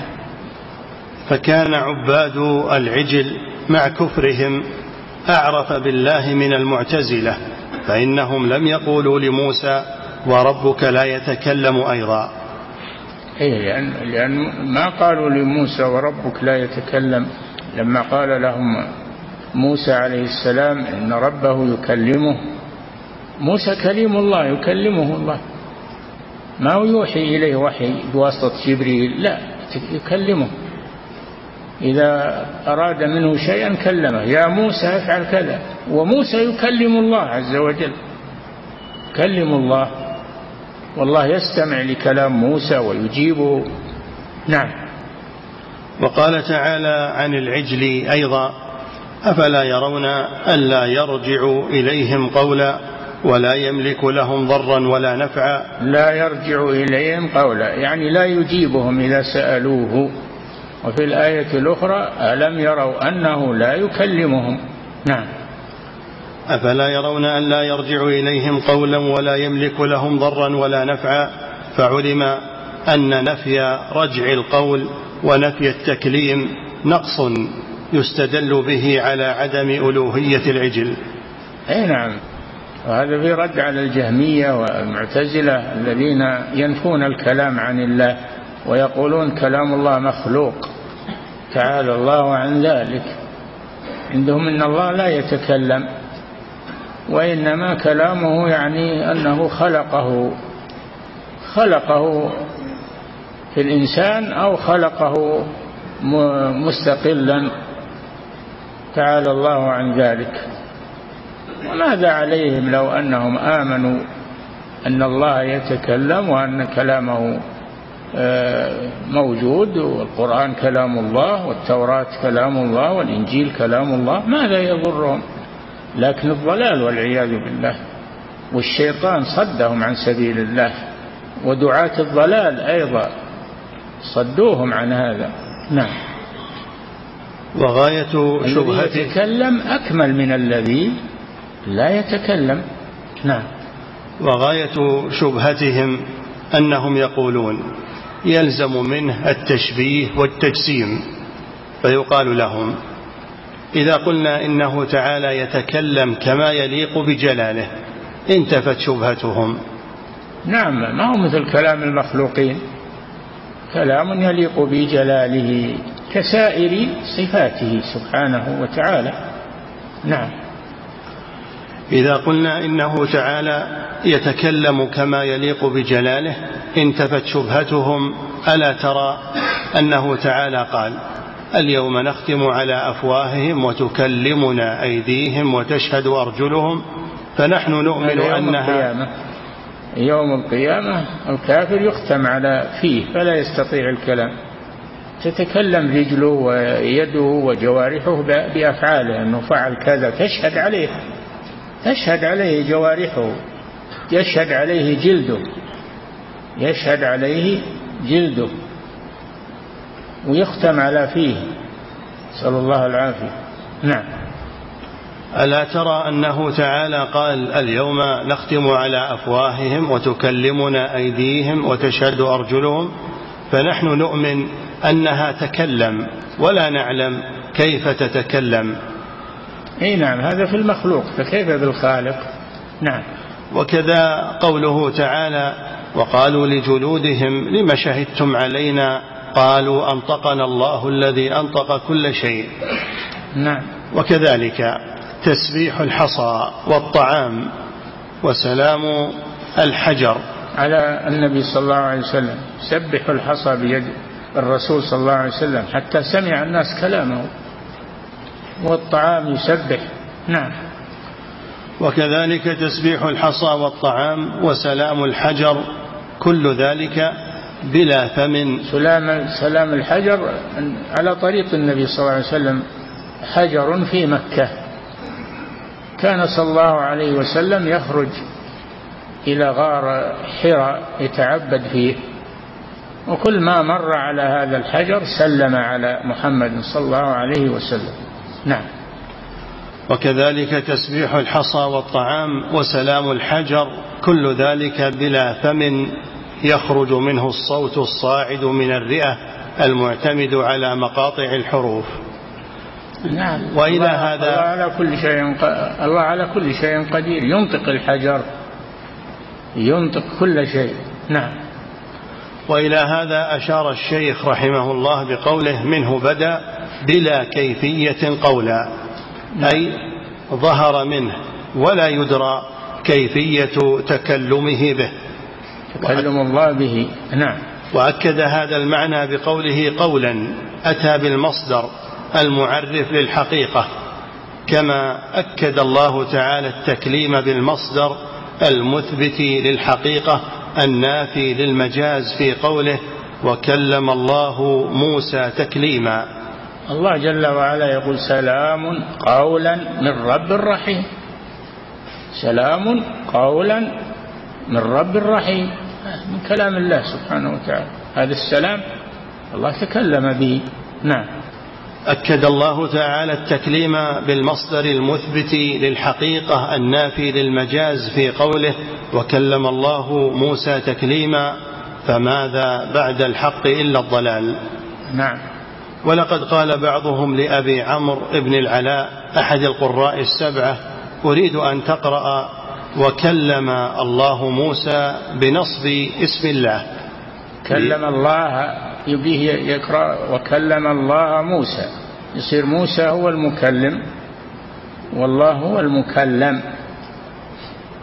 فكان عباد العجل مع كفرهم أعرف بالله من المعتزلة فإنهم لم يقولوا لموسى وربك لا يتكلم أيضا. إيه لأن, لأن ما قالوا لموسى وربك لا يتكلم. لما قال لهم موسى عليه السلام إن ربه يكلمه. موسى كليم الله يكلمه الله. ما هو يوحي إليه وحي بواسطة جبريل؟ لا يكلمه. إذا أراد منه شيئا كلمه. يا موسى افعل كذا. وموسى يكلم الله عز وجل. كلم الله. والله يستمع لكلام موسى ويجيبه. نعم. وقال تعالى عن العجل أيضا. أفلا يرون ألا يرجع إليهم قولا ولا يملك لهم ضرا ولا نفعا؟ لا يرجع إليهم قولا يعني لا يجيبهم إذا سألوه. وفي الآية الأخرى ألم يروا أنه لا يكلمهم؟ نعم. أفلا يرون أن لا يرجع إليهم قولا ولا يملك لهم ضرا ولا نفعا؟ فعلم أن نفي رجع القول ونفي التكليم نقص يستدل به على عدم ألوهية العجل. أي نعم. وهذا في رد على الجهمية والمعتزلة الذين ينفون الكلام عن الله ويقولون كلام الله مخلوق. تعالى الله عن ذلك. عندهم إن الله لا يتكلم وإنما كلامه يعني أنه خلقه. خلقه في الإنسان أو خلقه مستقلا. تعالى الله عن ذلك. وماذا عليهم لو أنهم آمنوا أن الله يتكلم وأن كلامه آه، موجود والقرآن كلام الله والتوراة كلام الله والإنجيل كلام الله ماذا يضرهم؟ لكن الضلال والعياذ بالله. والشيطان صدهم عن سبيل الله. ودعاة الضلال أيضا صدوهم عن هذا. نعم. وغاية شبهته. الذي يتكلم أكمل من الذي لا يتكلم. نعم. وغاية شبهتهم أنهم يقولون يلزم منه التشبيه والتجسيم فيقال لهم إذا قلنا إنه تعالى يتكلم كما يليق بجلاله انتفت شبهتهم. نعم ما هو مثل كلام المخلوقين؟ كلام يليق بجلاله. كسائر صفاته سبحانه وتعالى. نعم. إذا قلنا إنه تعالى يتكلم كما يليق بجلاله انتفت شبهتهم ألا ترى أنه تعالى قال اليوم نختم على أفواههم وتكلمنا أيديهم وتشهد أرجلهم فنحن نؤمن أنها القيامة. يوم القيامة الكافر يختم على فيه فلا يستطيع الكلام. تتكلم رجله ويده وجوارحه بأفعاله أنه فعل كذا تشهد عليه. تشهد عليه جوارحه يشهد عليه جلده. يشهد عليه جلده. ويختم على فيه. صلى الله العافية. نعم. ألا ترى أنه تعالى قال اليوم نختم على أفواههم وتكلمنا أيديهم وتشهد أرجلهم فنحن نؤمن أنها تكلم ولا نعلم كيف تتكلم. إي نعم هذا في المخلوق فكيف بالخالق؟ نعم. وكذا قوله تعالى وقالوا لجلودهم لم شهدتم علينا؟ قالوا أنطقنا الله الذي أنطق كل شيء. نعم. وكذلك تسبيح الحصى والطعام وسلام الحجر. على النبي صلى الله عليه وسلم سبح الحصى بيد الرسول صلى الله عليه وسلم حتى سمع الناس كلامه والطعام يسبح. نعم. وكذلك تسبيح الحصى والطعام وسلام الحجر كل ذلك بلا ثمن سلام سلام الحجر على طريق النبي صلى الله عليه وسلم حجر في مكة. كان صلى الله عليه وسلم يخرج إلى غار حراء يتعبد فيه. وكل ما مر على هذا الحجر سلم على محمد صلى الله عليه وسلم. نعم. وكذلك تسبيح الحصى والطعام وسلام الحجر كل ذلك بلا فم يخرج منه الصوت الصاعد من الرئة المعتمد على مقاطع الحروف. نعم. وإلى الله هذا الله على كل شيء الله على كل شيء قدير. ينطق الحجر. ينطق كل شيء. نعم. وإلى هذا أشار الشيخ رحمه الله بقوله منه بدأ بلا كيفية قولا أي ظهر منه ولا يدرى كيفية تكلمه به. تكلم الله به. نعم. وأكد هذا المعنى بقوله قولا أتى بالمصدر المعرف للحقيقة كما أكد الله تعالى التكليم بالمصدر المثبت للحقيقة النافي للمجاز في قوله وكلم الله موسى تكليما. الله جل وعلا يقول سلام قولا من رب رحيم. سلام قولا من رب رحيم. من كلام الله سبحانه وتعالى. هذا السلام الله تكلم به. نعم. أكد الله تعالى التكليم بالمصدر المثبت للحقيقة النافي للمجاز في قوله وكلم الله موسى تكليما فماذا بعد الحق إلا الضلال؟ نعم. ولقد قال بعضهم لأبي عمرو بن العلاء أحد القراء السبعة أريد أن تقرأ وكلم الله موسى بنصب اسم الله. كلم الله يبيه يقرأ وكلم الله موسى. يصير موسى هو المكلم والله هو المكلم.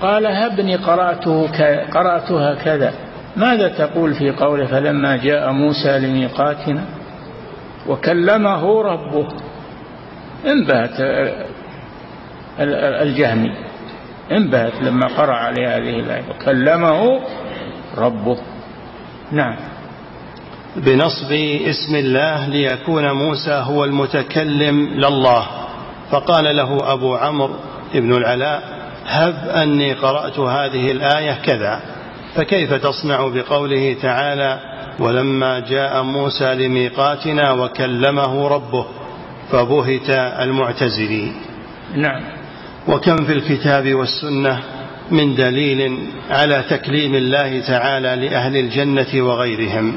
قال هبني قرأته قرأتها كذا. ماذا تقول في قوله فلما جاء موسى لميقاتنا؟ وكلمه ربه. انبهت الجهمي. انبهت لما قرأ عليه هذه الآية. وكلمه ربه. نعم. بنصب اسم الله ليكون موسى هو المتكلم لله. فقال له أبو عمرو بن العلاء هب أني قرأت هذه الآية كذا فكيف تصنع بقوله تعالى ولما جاء موسى لميقاتنا وكلمه ربه فبهت المعتزلي نعم. وكم في الكتاب والسنة من دليل على تكليم الله تعالى لأهل الجنة وغيرهم.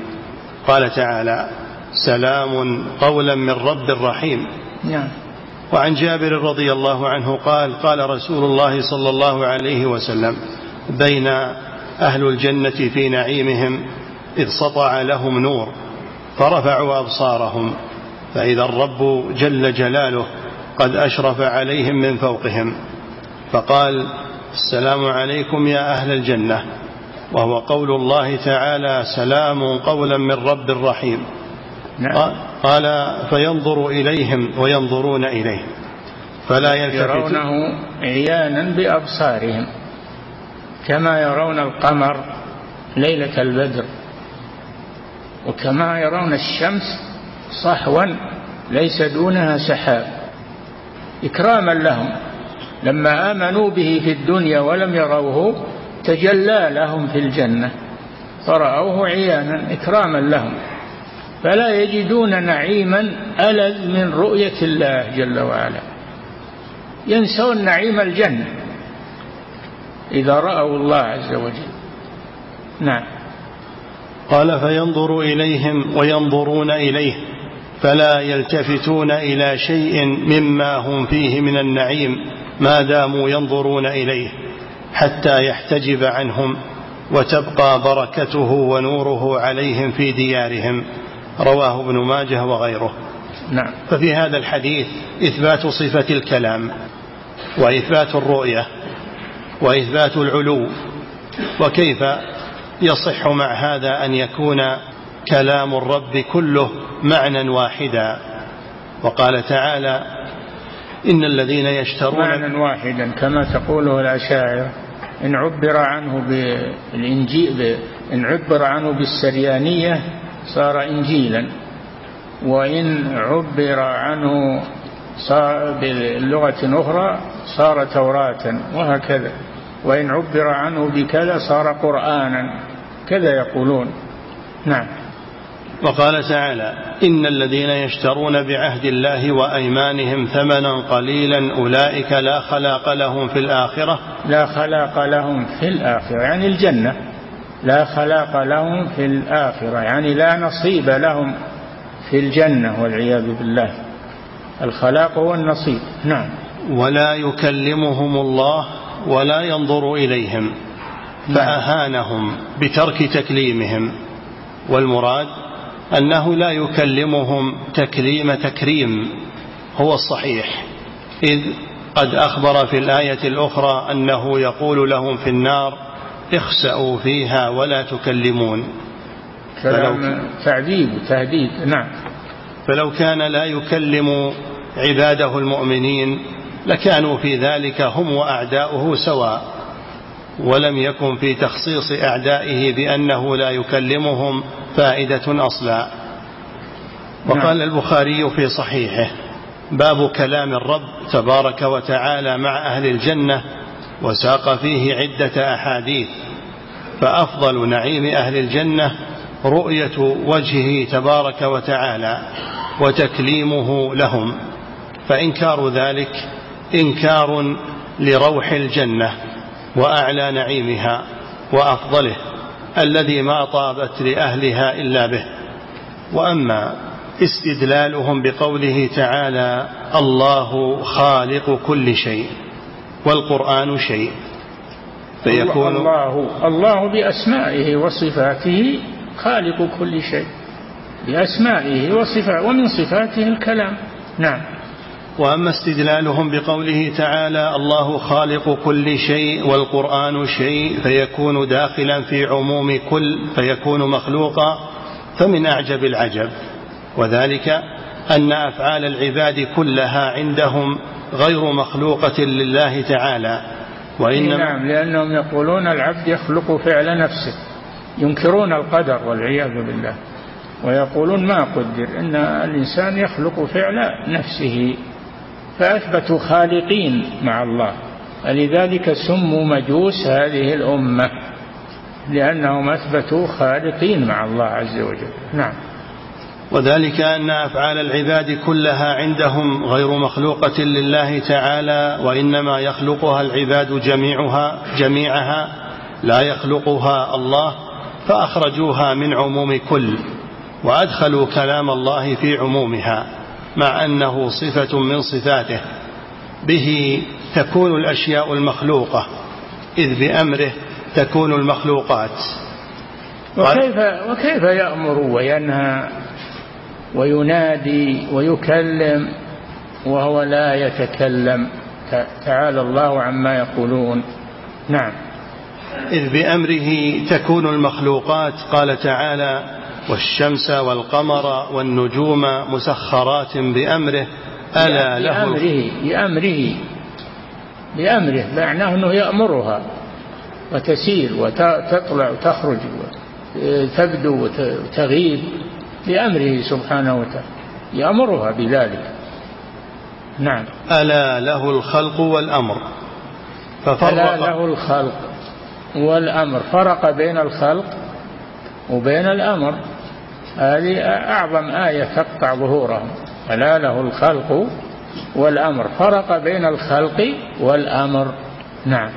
قال تعالى سلام قولا من رب رحيم. نعم. وعن جابر رضي الله عنه قال قال رسول الله صلى الله عليه وسلم بين أهل الجنة في نعيمهم إذ سطع لهم نور فرفعوا أبصارهم فإذا الرب جل جلاله قد أشرف عليهم من فوقهم فقال السلام عليكم يا أهل الجنة. وهو قول الله تعالى سلام قولا من رب رحيم. نعم. قال فينظر إليهم وينظرون إليه. فلا يلتفت. يرونه عيانا بأبصارهم كما يرون القمر ليلة البدر وكما يرون الشمس صحوا ليس دونها سحاب. إكراما لهم لما آمنوا به في الدنيا ولم يروه تجلى لهم في الجنة. فرأوه عيانا إكراما لهم. فلا يجدون نعيما ألذ من رؤية الله جل وعلا. ينسون نعيم الجنة. إذا رأوا الله عز وجل. نعم. قال فينظر إليهم وينظرون إليه فلا يلتفتون إلى شيء مما هم فيه من النعيم. ما داموا ينظرون إليه. حتى يحتجب عنهم وتبقى بركته ونوره عليهم في ديارهم. رواه ابن ماجه وغيره. نعم. ففي هذا الحديث إثبات صفة الكلام وإثبات الرؤية وإثبات العلو وكيف يصح مع هذا أن يكون كلام الرب كله معنى واحدا. وقال تعالى إن الذين يشترون معنى واحدا كما تقوله الأشاعرة. إن عبر عنه بالإنجيل إن عبر عنه بالسريانية صار إنجيلا. وإن عبر عنه صار بلغة أخرى صار توراة وهكذا. وإن عبر عنه بكذا صار قرآنا كذا يقولون. نعم. وقال تعالى إن الذين يشترون بعهد الله وأيمانهم ثمنا قليلا أولئك لا خلاق لهم في الآخرة. لا خلاق لهم في الآخرة يعني الجنة. لا خلاق لهم في الآخرة يعني لا نصيب لهم في الجنة والعياذ بالله. الخلاق هو النصيب. نعم. ولا يكلمهم الله ولا ينظر إليهم نعم. فأهانهم بترك تكليمهم. والمراد أنه لا يكلمهم تكليم تكريم هو الصحيح. إذ قد أخبر في الآية الأخرى أنه يقول لهم في النار اخسأوا فيها ولا تكلمون. كلام تعذيب وتهديد نعم. فلو كان لا يكلم عباده المؤمنين لكانوا في ذلك هم وأعداؤه سواء. ولم يكن في تخصيص أعدائه بأنه لا يكلمهم فائدة أصلا. وقال نعم. البخاري في صحيحه باب كلام الرب تبارك وتعالى مع أهل الجنة وساق فيه عدة أحاديث. فأفضل نعيم أهل الجنة رؤية وجهه تبارك وتعالى وتكليمه لهم. فإنكار ذلك إنكار لروح الجنة. وأعلى نعيمها وأفضله الذي ما طابت لأهلها إلا به. وأما استدلالهم بقوله تعالى الله خالق كل شيء والقرآن شيء. فيكون الله الله بأسمائه وصفاته خالق كل شيء. بأسمائه وصفاته ومن صفاته الكلام. نعم. وأما استدلالهم بقوله تعالى الله خالق كل شيء والقرآن شيء فيكون داخلا في عموم كل فيكون مخلوقا فمن أعجب العجب. وذلك أن أفعال العباد كلها عندهم غير مخلوقة لله تعالى وإنما نعم لأنهم يقولون العبد يخلق فعل نفسه ينكرون القدر والعياذ بالله ويقولون ما قدر إن الإنسان يخلق فعل نفسه. فأثبتوا خالقين مع الله. فلذلك سموا مجوس هذه الأمة لأنهم أثبتوا خالقين مع الله عز وجل. نعم. وذلك أن أفعال العباد كلها عندهم غير مخلوقة لله تعالى وإنما يخلقها العباد جميعها جميعها لا يخلقها الله فأخرجوها من عموم كل وأدخلوا كلام الله في عمومها. مع أنه صفة من صفاته. به تكون الأشياء المخلوقة إذ بأمره تكون المخلوقات. وكيف وكيف يأمر وينهى وينادي ويكلم وهو لا يتكلم؟ تعالى الله عما يقولون. نعم. إذ بأمره تكون المخلوقات قال تعالى والشمس والقمر والنجوم مسخرات بأمره ألا له بأمره بأمره بأمره معناه أنه يأمرها وتسير وتطلع وتخرج وتبدو وتغيب بأمره سبحانه وتعالى. يأمرها بذلك. نعم. ألا له الخلق والأمر. ففرق ألا له الخلق والأمر. فرق بين الخلق وبين الأمر. هذه أعظم آية تقطع ظهورهم. ألا له الخلق والأمر. فرق بين الخلق والأمر. نعم.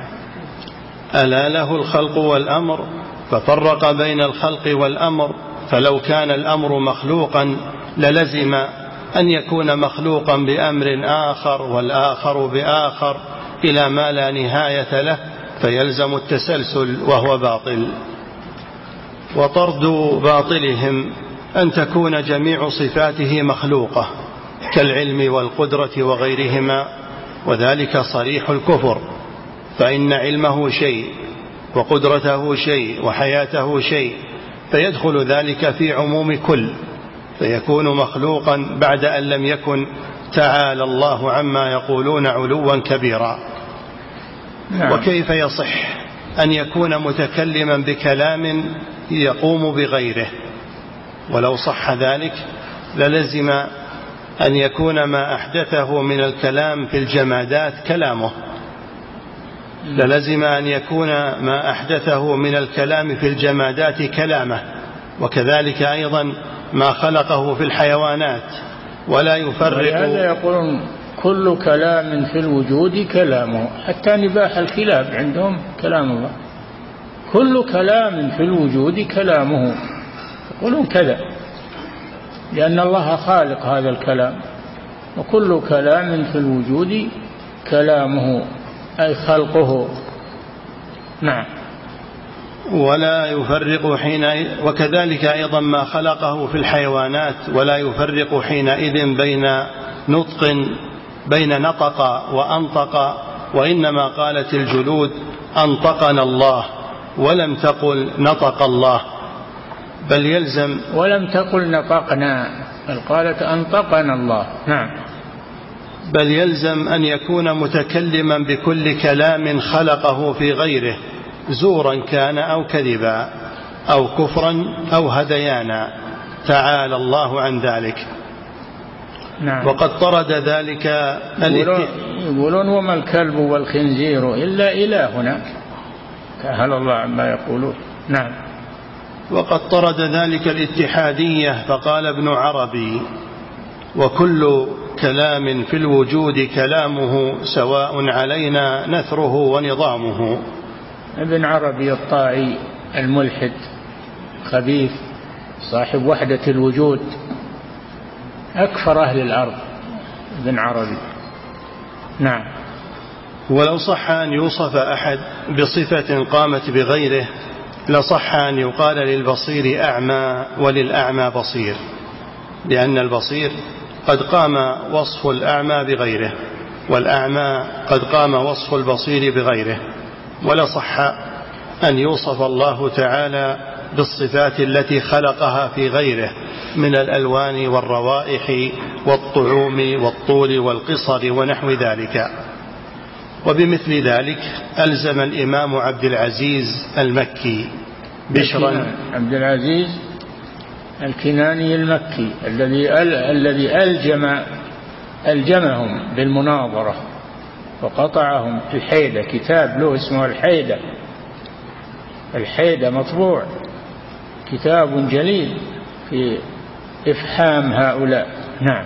ألا له الخلق والأمر. ففرق بين الخلق والأمر. فلو كان الأمر مخلوقا للزم أن يكون مخلوقا بأمر آخر والآخر بآخر إلى ما لا نهاية له فيلزم التسلسل وهو باطل. وطرد باطلهم أن تكون جميع صفاته مخلوقة كالعلم والقدرة وغيرهما وذلك صريح الكفر. فإن علمه شيء وقدرته شيء وحياته شيء فيدخل ذلك في عموم كل فيكون مخلوقا بعد أن لم يكن. تعالى الله عما يقولون علوا كبيرا. نعم. وكيف يصح أن يكون متكلما بكلام يقوم بغيره؟ ولو صح ذلك للزم أن يكون ما أحدثه من الكلام في الجمادات كلامه. للزم أن يكون ما أحدثه من الكلام في الجمادات كلامه. وكذلك أيضا ما خلقه في الحيوانات. ولا يفرق هذا يقولون كل كلام في الوجود كلامه حتى نباح الكلاب عندهم كلام الله. كل كلام في الوجود كلامه. يقولون كذا. لأن الله خالق هذا الكلام وكل كلام في الوجود كلامه أي خلقه. نعم. ولا يفرق حين وكذلك أيضا ما خلقه في الحيوانات ولا يفرق حينئذ بين نطق بين نطق وأنطق وإنما قالت الجلود أنطقنا الله ولم تقل نطق الله. بل يلزم ولم تقل نطقنا بل قالت أنطقنا الله. نعم. بل يلزم أن يكون متكلما بكل كلام خلقه في غيره زورا كان أو كذبا أو كفرا أو هديانا. تعالى الله عن ذلك. نعم. وقد طرد ذلك يقولون, وما الكلب والخنزير إلا إلهنا تعالى الله عما يقولون. نعم. وقد طرد ذلك الاتحادية فقال ابن عربي وكل كلام في الوجود كلامه سواء علينا نثره ونظامه. ابن عربي الطائي الملحد خبيث صاحب وحدة الوجود أكفر أهل الأرض ابن عربي. نعم. ولو صح أن يوصف أحد بصفة قامت بغيره لصح أن يقال للبصير أعمى وللأعمى بصير لأن البصير قد قام وصف الأعمى بغيره والأعمى قد قام وصف البصير بغيره ولصح أن يوصف الله تعالى بالصفات التي خلقها في غيره من الألوان والروائح والطعوم والطول والقصر ونحو ذلك. وبمثل ذلك ألزم الإمام عبد العزيز المكي بشرا. عبد العزيز الكناني المكي الذي الذي ألجم ألجمهم بالمناظرة وقطعهم الحيدة كتاب له اسمه الحيدة. الحيدة مطبوع. كتاب جليل في إفحام هؤلاء. نعم.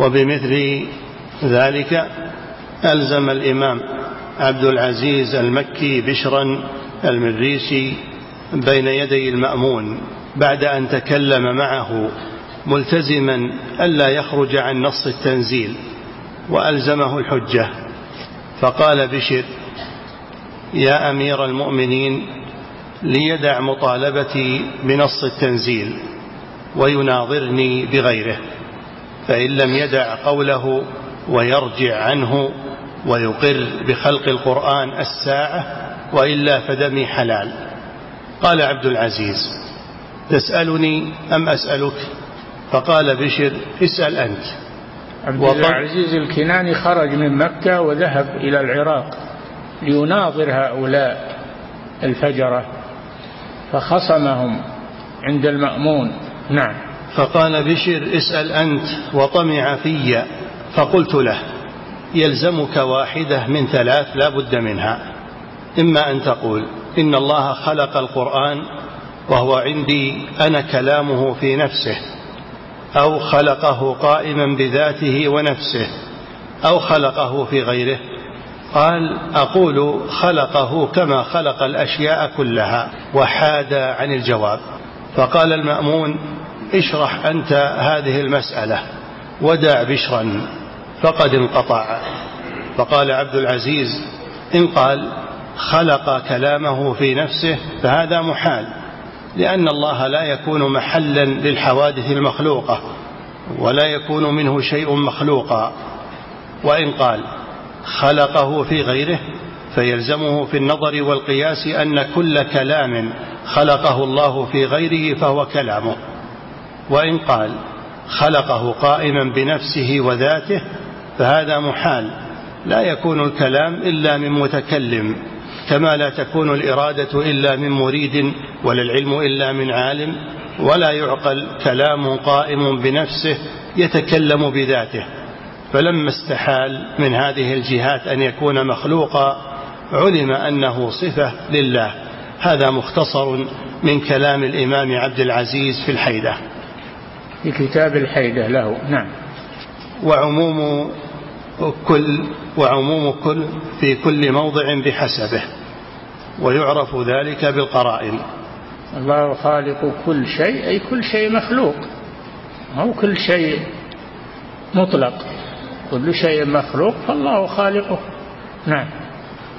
وبمثل ذلك ألزم الإمام عبد العزيز المكي بشرا المريسي بين يدي المأمون بعد أن تكلم معه ملتزما ألا يخرج عن نص التنزيل وألزمه الحجة. فقال بشر يا أمير المؤمنين ليدع مطالبتي بنص التنزيل ويناظرني بغيره فإن لم يدع قوله ويرجع عنه ويقر بخلق القرآن الساعة وإلا فدمي حلال. قال عبد العزيز تسألني أم أسألك؟ فقال بشر اسأل أنت. عبد العزيز الكناني خرج من مكة وذهب إلى العراق ليناظر هؤلاء الفجرة فخصمهم عند المأمون. نعم. فقال بشر اسأل أنت وطمع في فقلت له. يلزمك واحدة من ثلاث لا بد منها. إما أن تقول إن الله خلق القرآن وهو عندي أنا كلامه في نفسه أو خلقه قائما بذاته ونفسه أو خلقه في غيره. قال أقول خلقه كما خلق الأشياء كلها وحاد عن الجواب. فقال المأمون اشرح أنت هذه المسألة ودع بشرا. فقد انقطع. فقال عبد العزيز إن قال خلق كلامه في نفسه فهذا محال لأن الله لا يكون محلا للحوادث المخلوقة ولا يكون منه شيء مخلوقا. وإن قال خلقه في غيره فيلزمه في النظر والقياس أن كل كلام خلقه الله في غيره فهو كلامه. وإن قال خلقه قائما بنفسه وذاته فهذا محال. لا يكون الكلام إلا من متكلم كما لا تكون الإرادة إلا من مريد ولا العلم إلا من عالم ولا يعقل كلام قائم بنفسه يتكلم بذاته. فلما استحال من هذه الجهات أن يكون مخلوقا علم أنه صفة لله. هذا مختصر من كلام الإمام عبد العزيز في الحيدة. في كتاب الحيدة له نعم. وعموم كل وعموم كل في كل موضع بحسبه ويعرف ذلك بالقرائن. الله خالق كل شيء أي كل شيء مخلوق. أو كل شيء مطلق. كل شيء مخلوق فالله خالقه. نعم.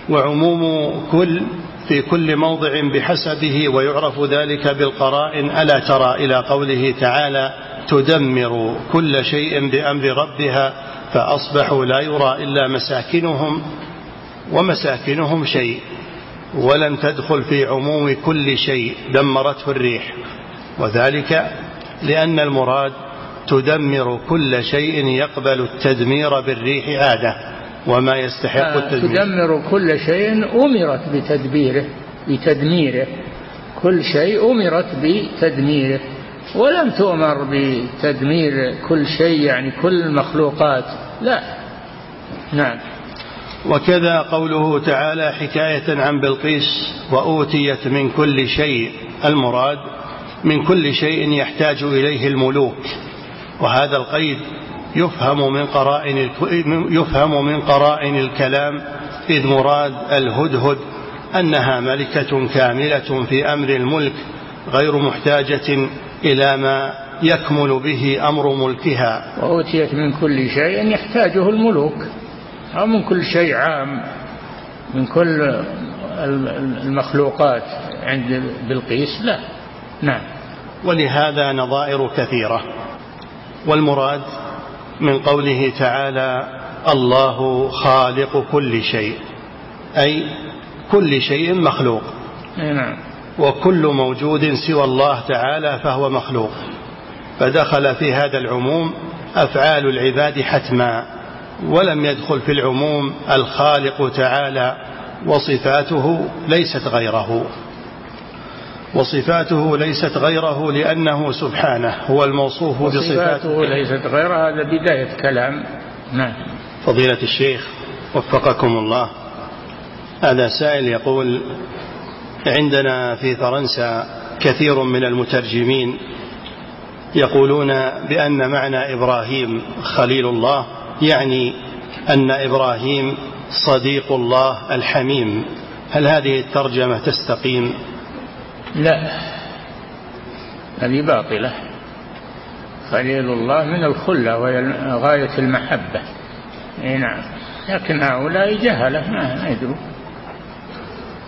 وعموم كل في كل موضع بحسبه ويعرف ذلك بالقرائن. ألا ترى إلى قوله تعالى تدمر كل شيء بأمر ربها فأصبحوا لا يرى إلا مساكنهم ومساكنهم شيء ولم تدخل في عموم كل شيء دمرته الريح. وذلك لأن المراد تدمر كل شيء يقبل التدمير بالريح عادة وما يستحق آه، التدمير. تدمر كل شيء أمرت بتدبيره بتدميره. كل شيء أمرت بتدميره. ولم تؤمر بتدمير كل شيء يعني كل المخلوقات. لا. نعم. وكذا قوله تعالى حكاية عن بلقيس وأوتيت من كل شيء المراد من كل شيء يحتاج إليه الملوك. وهذا القيد يفهم من قرائن يفهم من قرائن الكلام إذ مراد الهدهد أنها ملكة كاملة في أمر الملك غير محتاجة إلى ما يكمل به أمر ملكها. وأوتيت من كل شيء يحتاجه الملوك أو من كل شيء عام من كل المخلوقات. عند بلقيس لا. نعم. ولهذا نظائر كثيرة. والمراد من قوله تعالى الله خالق كل شيء أي كل شيء مخلوق. نعم. وكل موجود سوى الله تعالى فهو مخلوق. فدخل في هذا العموم أفعال العباد حتما ولم يدخل في العموم الخالق تعالى وصفاته ليست غيره. وصفاته ليست غيره لأنه سبحانه هو الموصوف بصفاته. ليست غيره هذا بداية كلام. نعم. فضيلة الشيخ وفقكم الله. هذا سائل يقول عندنا في فرنسا كثير من المترجمين يقولون بأن معنى إبراهيم خليل الله يعني أن إبراهيم صديق الله الحميم. هل هذه الترجمة تستقيم؟ لا هذه باطلة. خليل الله من الخلة وهي غاية المحبة. نعم. لكن هؤلاء جهلة ما يدرون.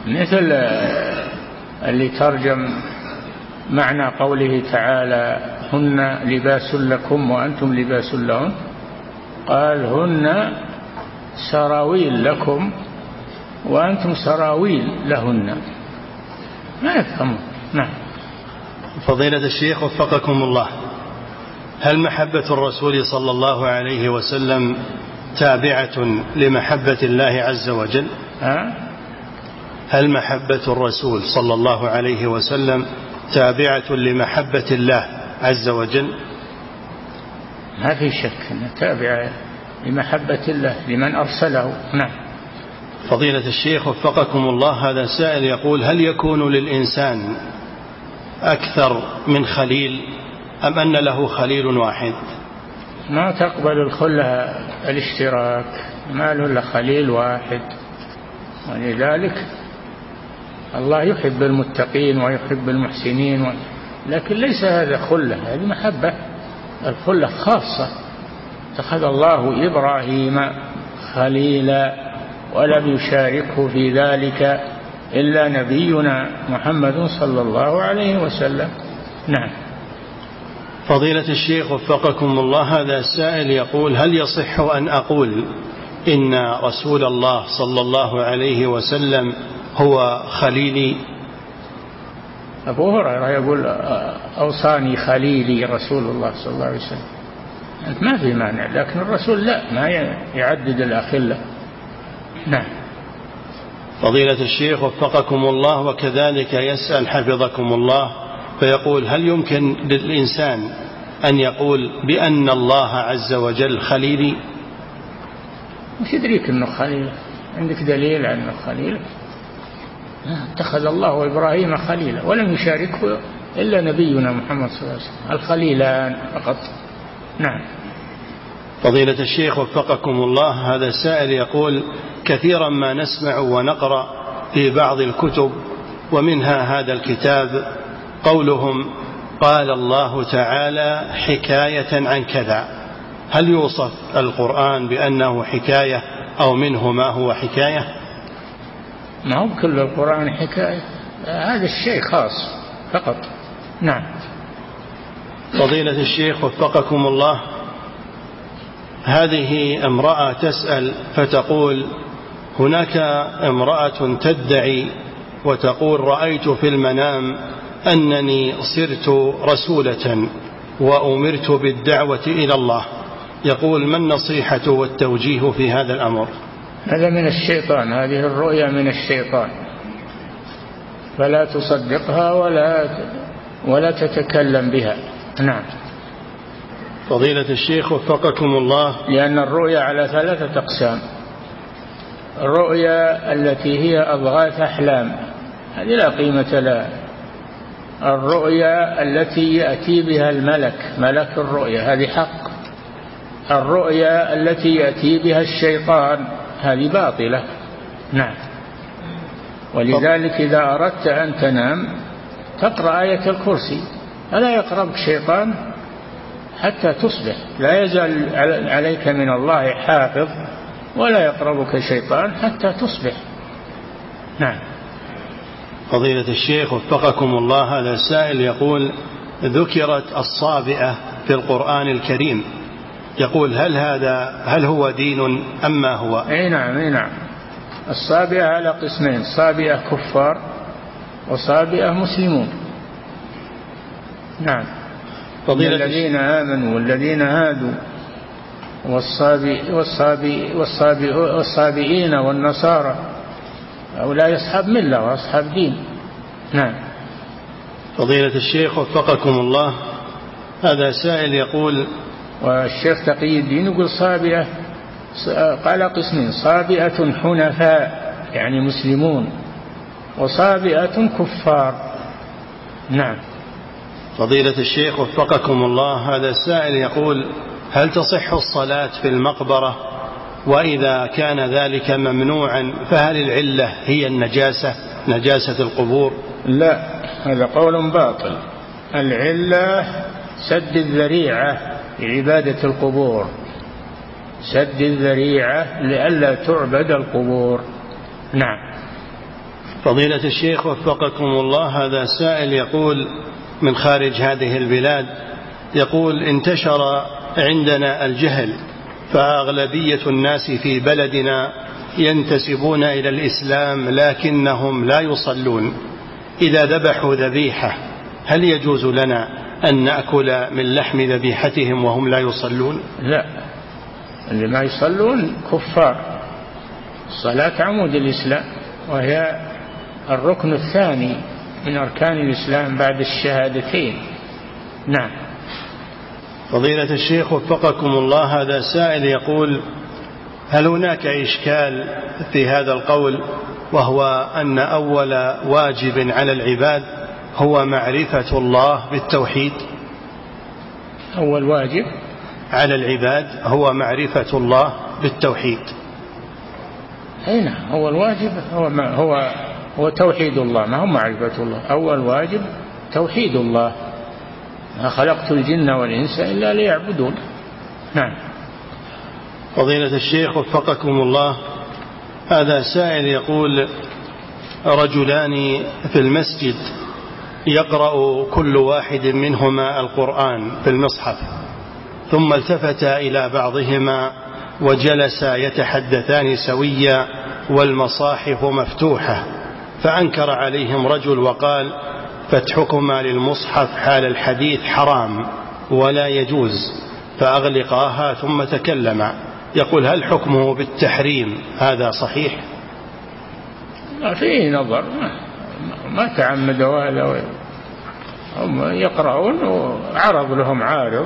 مثل اللي ترجم معنى قوله تعالى هن لباس لكم وأنتم لباس لهن قال هن سراويل لكم وأنتم سراويل لهن. ما يفهمون. نعم. فضيلة الشيخ وفقكم الله. هل محبة الرسول صلى الله عليه وسلم تابعة لمحبة الله عز وجل؟ أه؟ هل محبة الرسول صلى الله عليه وسلم تابعة لمحبة الله عز وجل. ما في شك أنها تابعة لمحبة الله لمن أرسله. نعم. فضيلة الشيخ وفقكم الله هذا سائل يقول هل يكون للإنسان أكثر من خليل أم أن له خليل واحد؟ ما تقبل الخلة الاشتراك؟ ما له إلا خليل واحد. ولذلك الله يحب المتقين ويحب المحسنين و... لكن ليس هذا خلة هذه محبة. الخلة خاصة. اتخذ الله إبراهيم خليلا ولم يشاركه في ذلك إلا نبينا محمد صلى الله عليه وسلم. نعم. فضيلة الشيخ وفقكم الله هذا السائل يقول هل يصح أن أقول إن رسول الله صلى الله عليه وسلم هو خليلي. أبو هريرة يقول أوصاني خليلي رسول الله صلى الله عليه وسلم. أنت ما في مانع لكن الرسول لا ما يعدد الأخلة. نعم. فضيلة الشيخ وفقكم الله وكذلك يسأل حفظكم الله فيقول هل يمكن للإنسان أن يقول بأن الله عز وجل خليلي؟ وش يدريك أنه خليل عندك دليل على أنه خليل؟ اتخذ الله إبراهيم خليلا ولم يشاركه إلا نبينا محمد صلى الله عليه وسلم. الخليلان فقط. نعم. فضيلة الشيخ وفقكم الله هذا السائل يقول كثيرا ما نسمع ونقرأ في بعض الكتب ومنها هذا الكتاب قولهم قال الله تعالى حكاية عن كذا. هل يوصف القرآن بأنه حكاية أو منه ما هو حكاية؟ ما هو كل القرآن حكاية هذا الشيء خاص فقط. نعم. فضيلة الشيخ وفقكم الله هذه امرأة تسأل فتقول هناك امرأة تدعي وتقول رأيت في المنام أنني صرت رسولة وأمرت بالدعوة إلى الله. يقول ما النصيحة والتوجيه في هذا الأمر؟ هذا من الشيطان هذه الرؤيا من الشيطان. فلا تصدقها ولا ولا تتكلم بها. نعم. فضيلة الشيخ وفقكم الله. لأن الرؤيا على ثلاثة أقسام. الرؤيا التي هي أضغاث أحلام. هذه لا قيمة لها. الرؤيا التي يأتي بها الملك ملك الرؤيا هذه حق. الرؤيا التي يأتي بها الشيطان. هذه باطلة. نعم. ولذلك إذا أردت أن تنام تقرأ آية الكرسي. ألا يقربك شيطان؟ حتى تصبح. لا يزال عليك من الله حافظ ولا يقربك شيطان حتى تصبح. نعم. فضيلة الشيخ وفقكم الله هذا السائل يقول ذكرت الصابئة في القرآن الكريم. يقول هل هذا هل هو دين أم ما هو؟ أي نعم أي نعم. الصابئة على قسمين صابئة كفار وصابئة مسلمون. نعم. فضيلة الذين آمنوا والذين هادوا والصابي والصابي والصابي والصابئين والنصارى هؤلاء أصحاب ملة وأصحاب دين. نعم. فضيلة الشيخ وفقكم الله. هذا سائل يقول والشيخ تقي الدين يقول صابئة قال قسمين صابئة حنفاء يعني مسلمون وصابئة كفار. نعم. فضيلة الشيخ وفقكم الله هذا السائل يقول هل تصح الصلاة في المقبرة؟ وإذا كان ذلك ممنوعا فهل العلة هي النجاسة نجاسة القبور؟ لا هذا قول باطل. العلة سد الذريعة. لعبادة القبور. سد الذريعة لئلا تعبد القبور. نعم. فضيلة الشيخ وفقكم الله هذا سائل يقول من خارج هذه البلاد يقول انتشر عندنا الجهل فأغلبية الناس في بلدنا ينتسبون إلى الإسلام لكنهم لا يصلون. إذا ذبحوا ذبيحة هل يجوز لنا أن نأكل من لحم ذبيحتهم وهم لا يصلون؟ لا. اللي ما يصلون كفار. الصلاة عمود الإسلام وهي الركن الثاني من أركان الإسلام بعد الشهادتين. نعم. فضيلة الشيخ وفقكم الله هذا سائل يقول هل هناك إشكال في هذا القول وهو أن أول واجب على العباد هو معرفة الله بالتوحيد. أول واجب. على العباد هو معرفة الله بالتوحيد. أي نعم أول واجب هو ما هو هو توحيد الله ما هو معرفة الله؟ أول واجب توحيد الله. ما خلقت الجن والإنس إلا ليعبدون. نعم. فضيلة الشيخ وفقكم الله هذا سائل يقول رجلان في المسجد يقرأ كل واحد منهما القرآن في المصحف ثم التفتا إلى بعضهما وجلسا يتحدثان سويا والمصاحف مفتوحة فأنكر عليهم رجل وقال فتحكما للمصحف حال الحديث حرام ولا يجوز فأغلقاها ثم تكلما يقول هل حكمه بالتحريم؟ هذا صحيح؟ فيه نظر. ما تعمدوا هذا هم يقرؤون وعرض لهم عارض.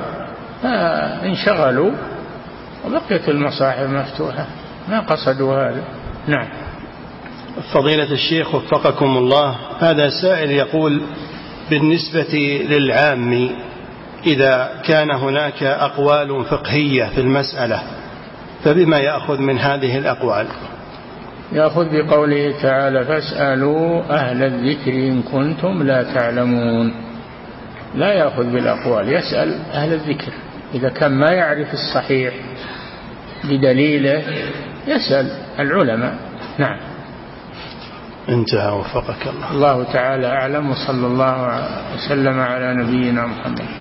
انشغلوا وبقيت المصاحف مفتوحة. ما قصدوا هذا. نعم. فضيلة الشيخ وفقكم الله هذا سائل يقول بالنسبة للعام إذا كان هناك أقوال فقهية في المسألة فبما يأخذ من هذه الأقوال؟ يأخذ بقوله تعالى فاسألوا أهل الذكر إن كنتم لا تعلمون. لا يأخذ بالأقوال يسأل أهل الذكر. إذا كان ما يعرف الصحيح بدليله يسأل العلماء. نعم. انتهى وفقك الله. الله تعالى أعلم وصلى الله وسلم على نبينا محمد.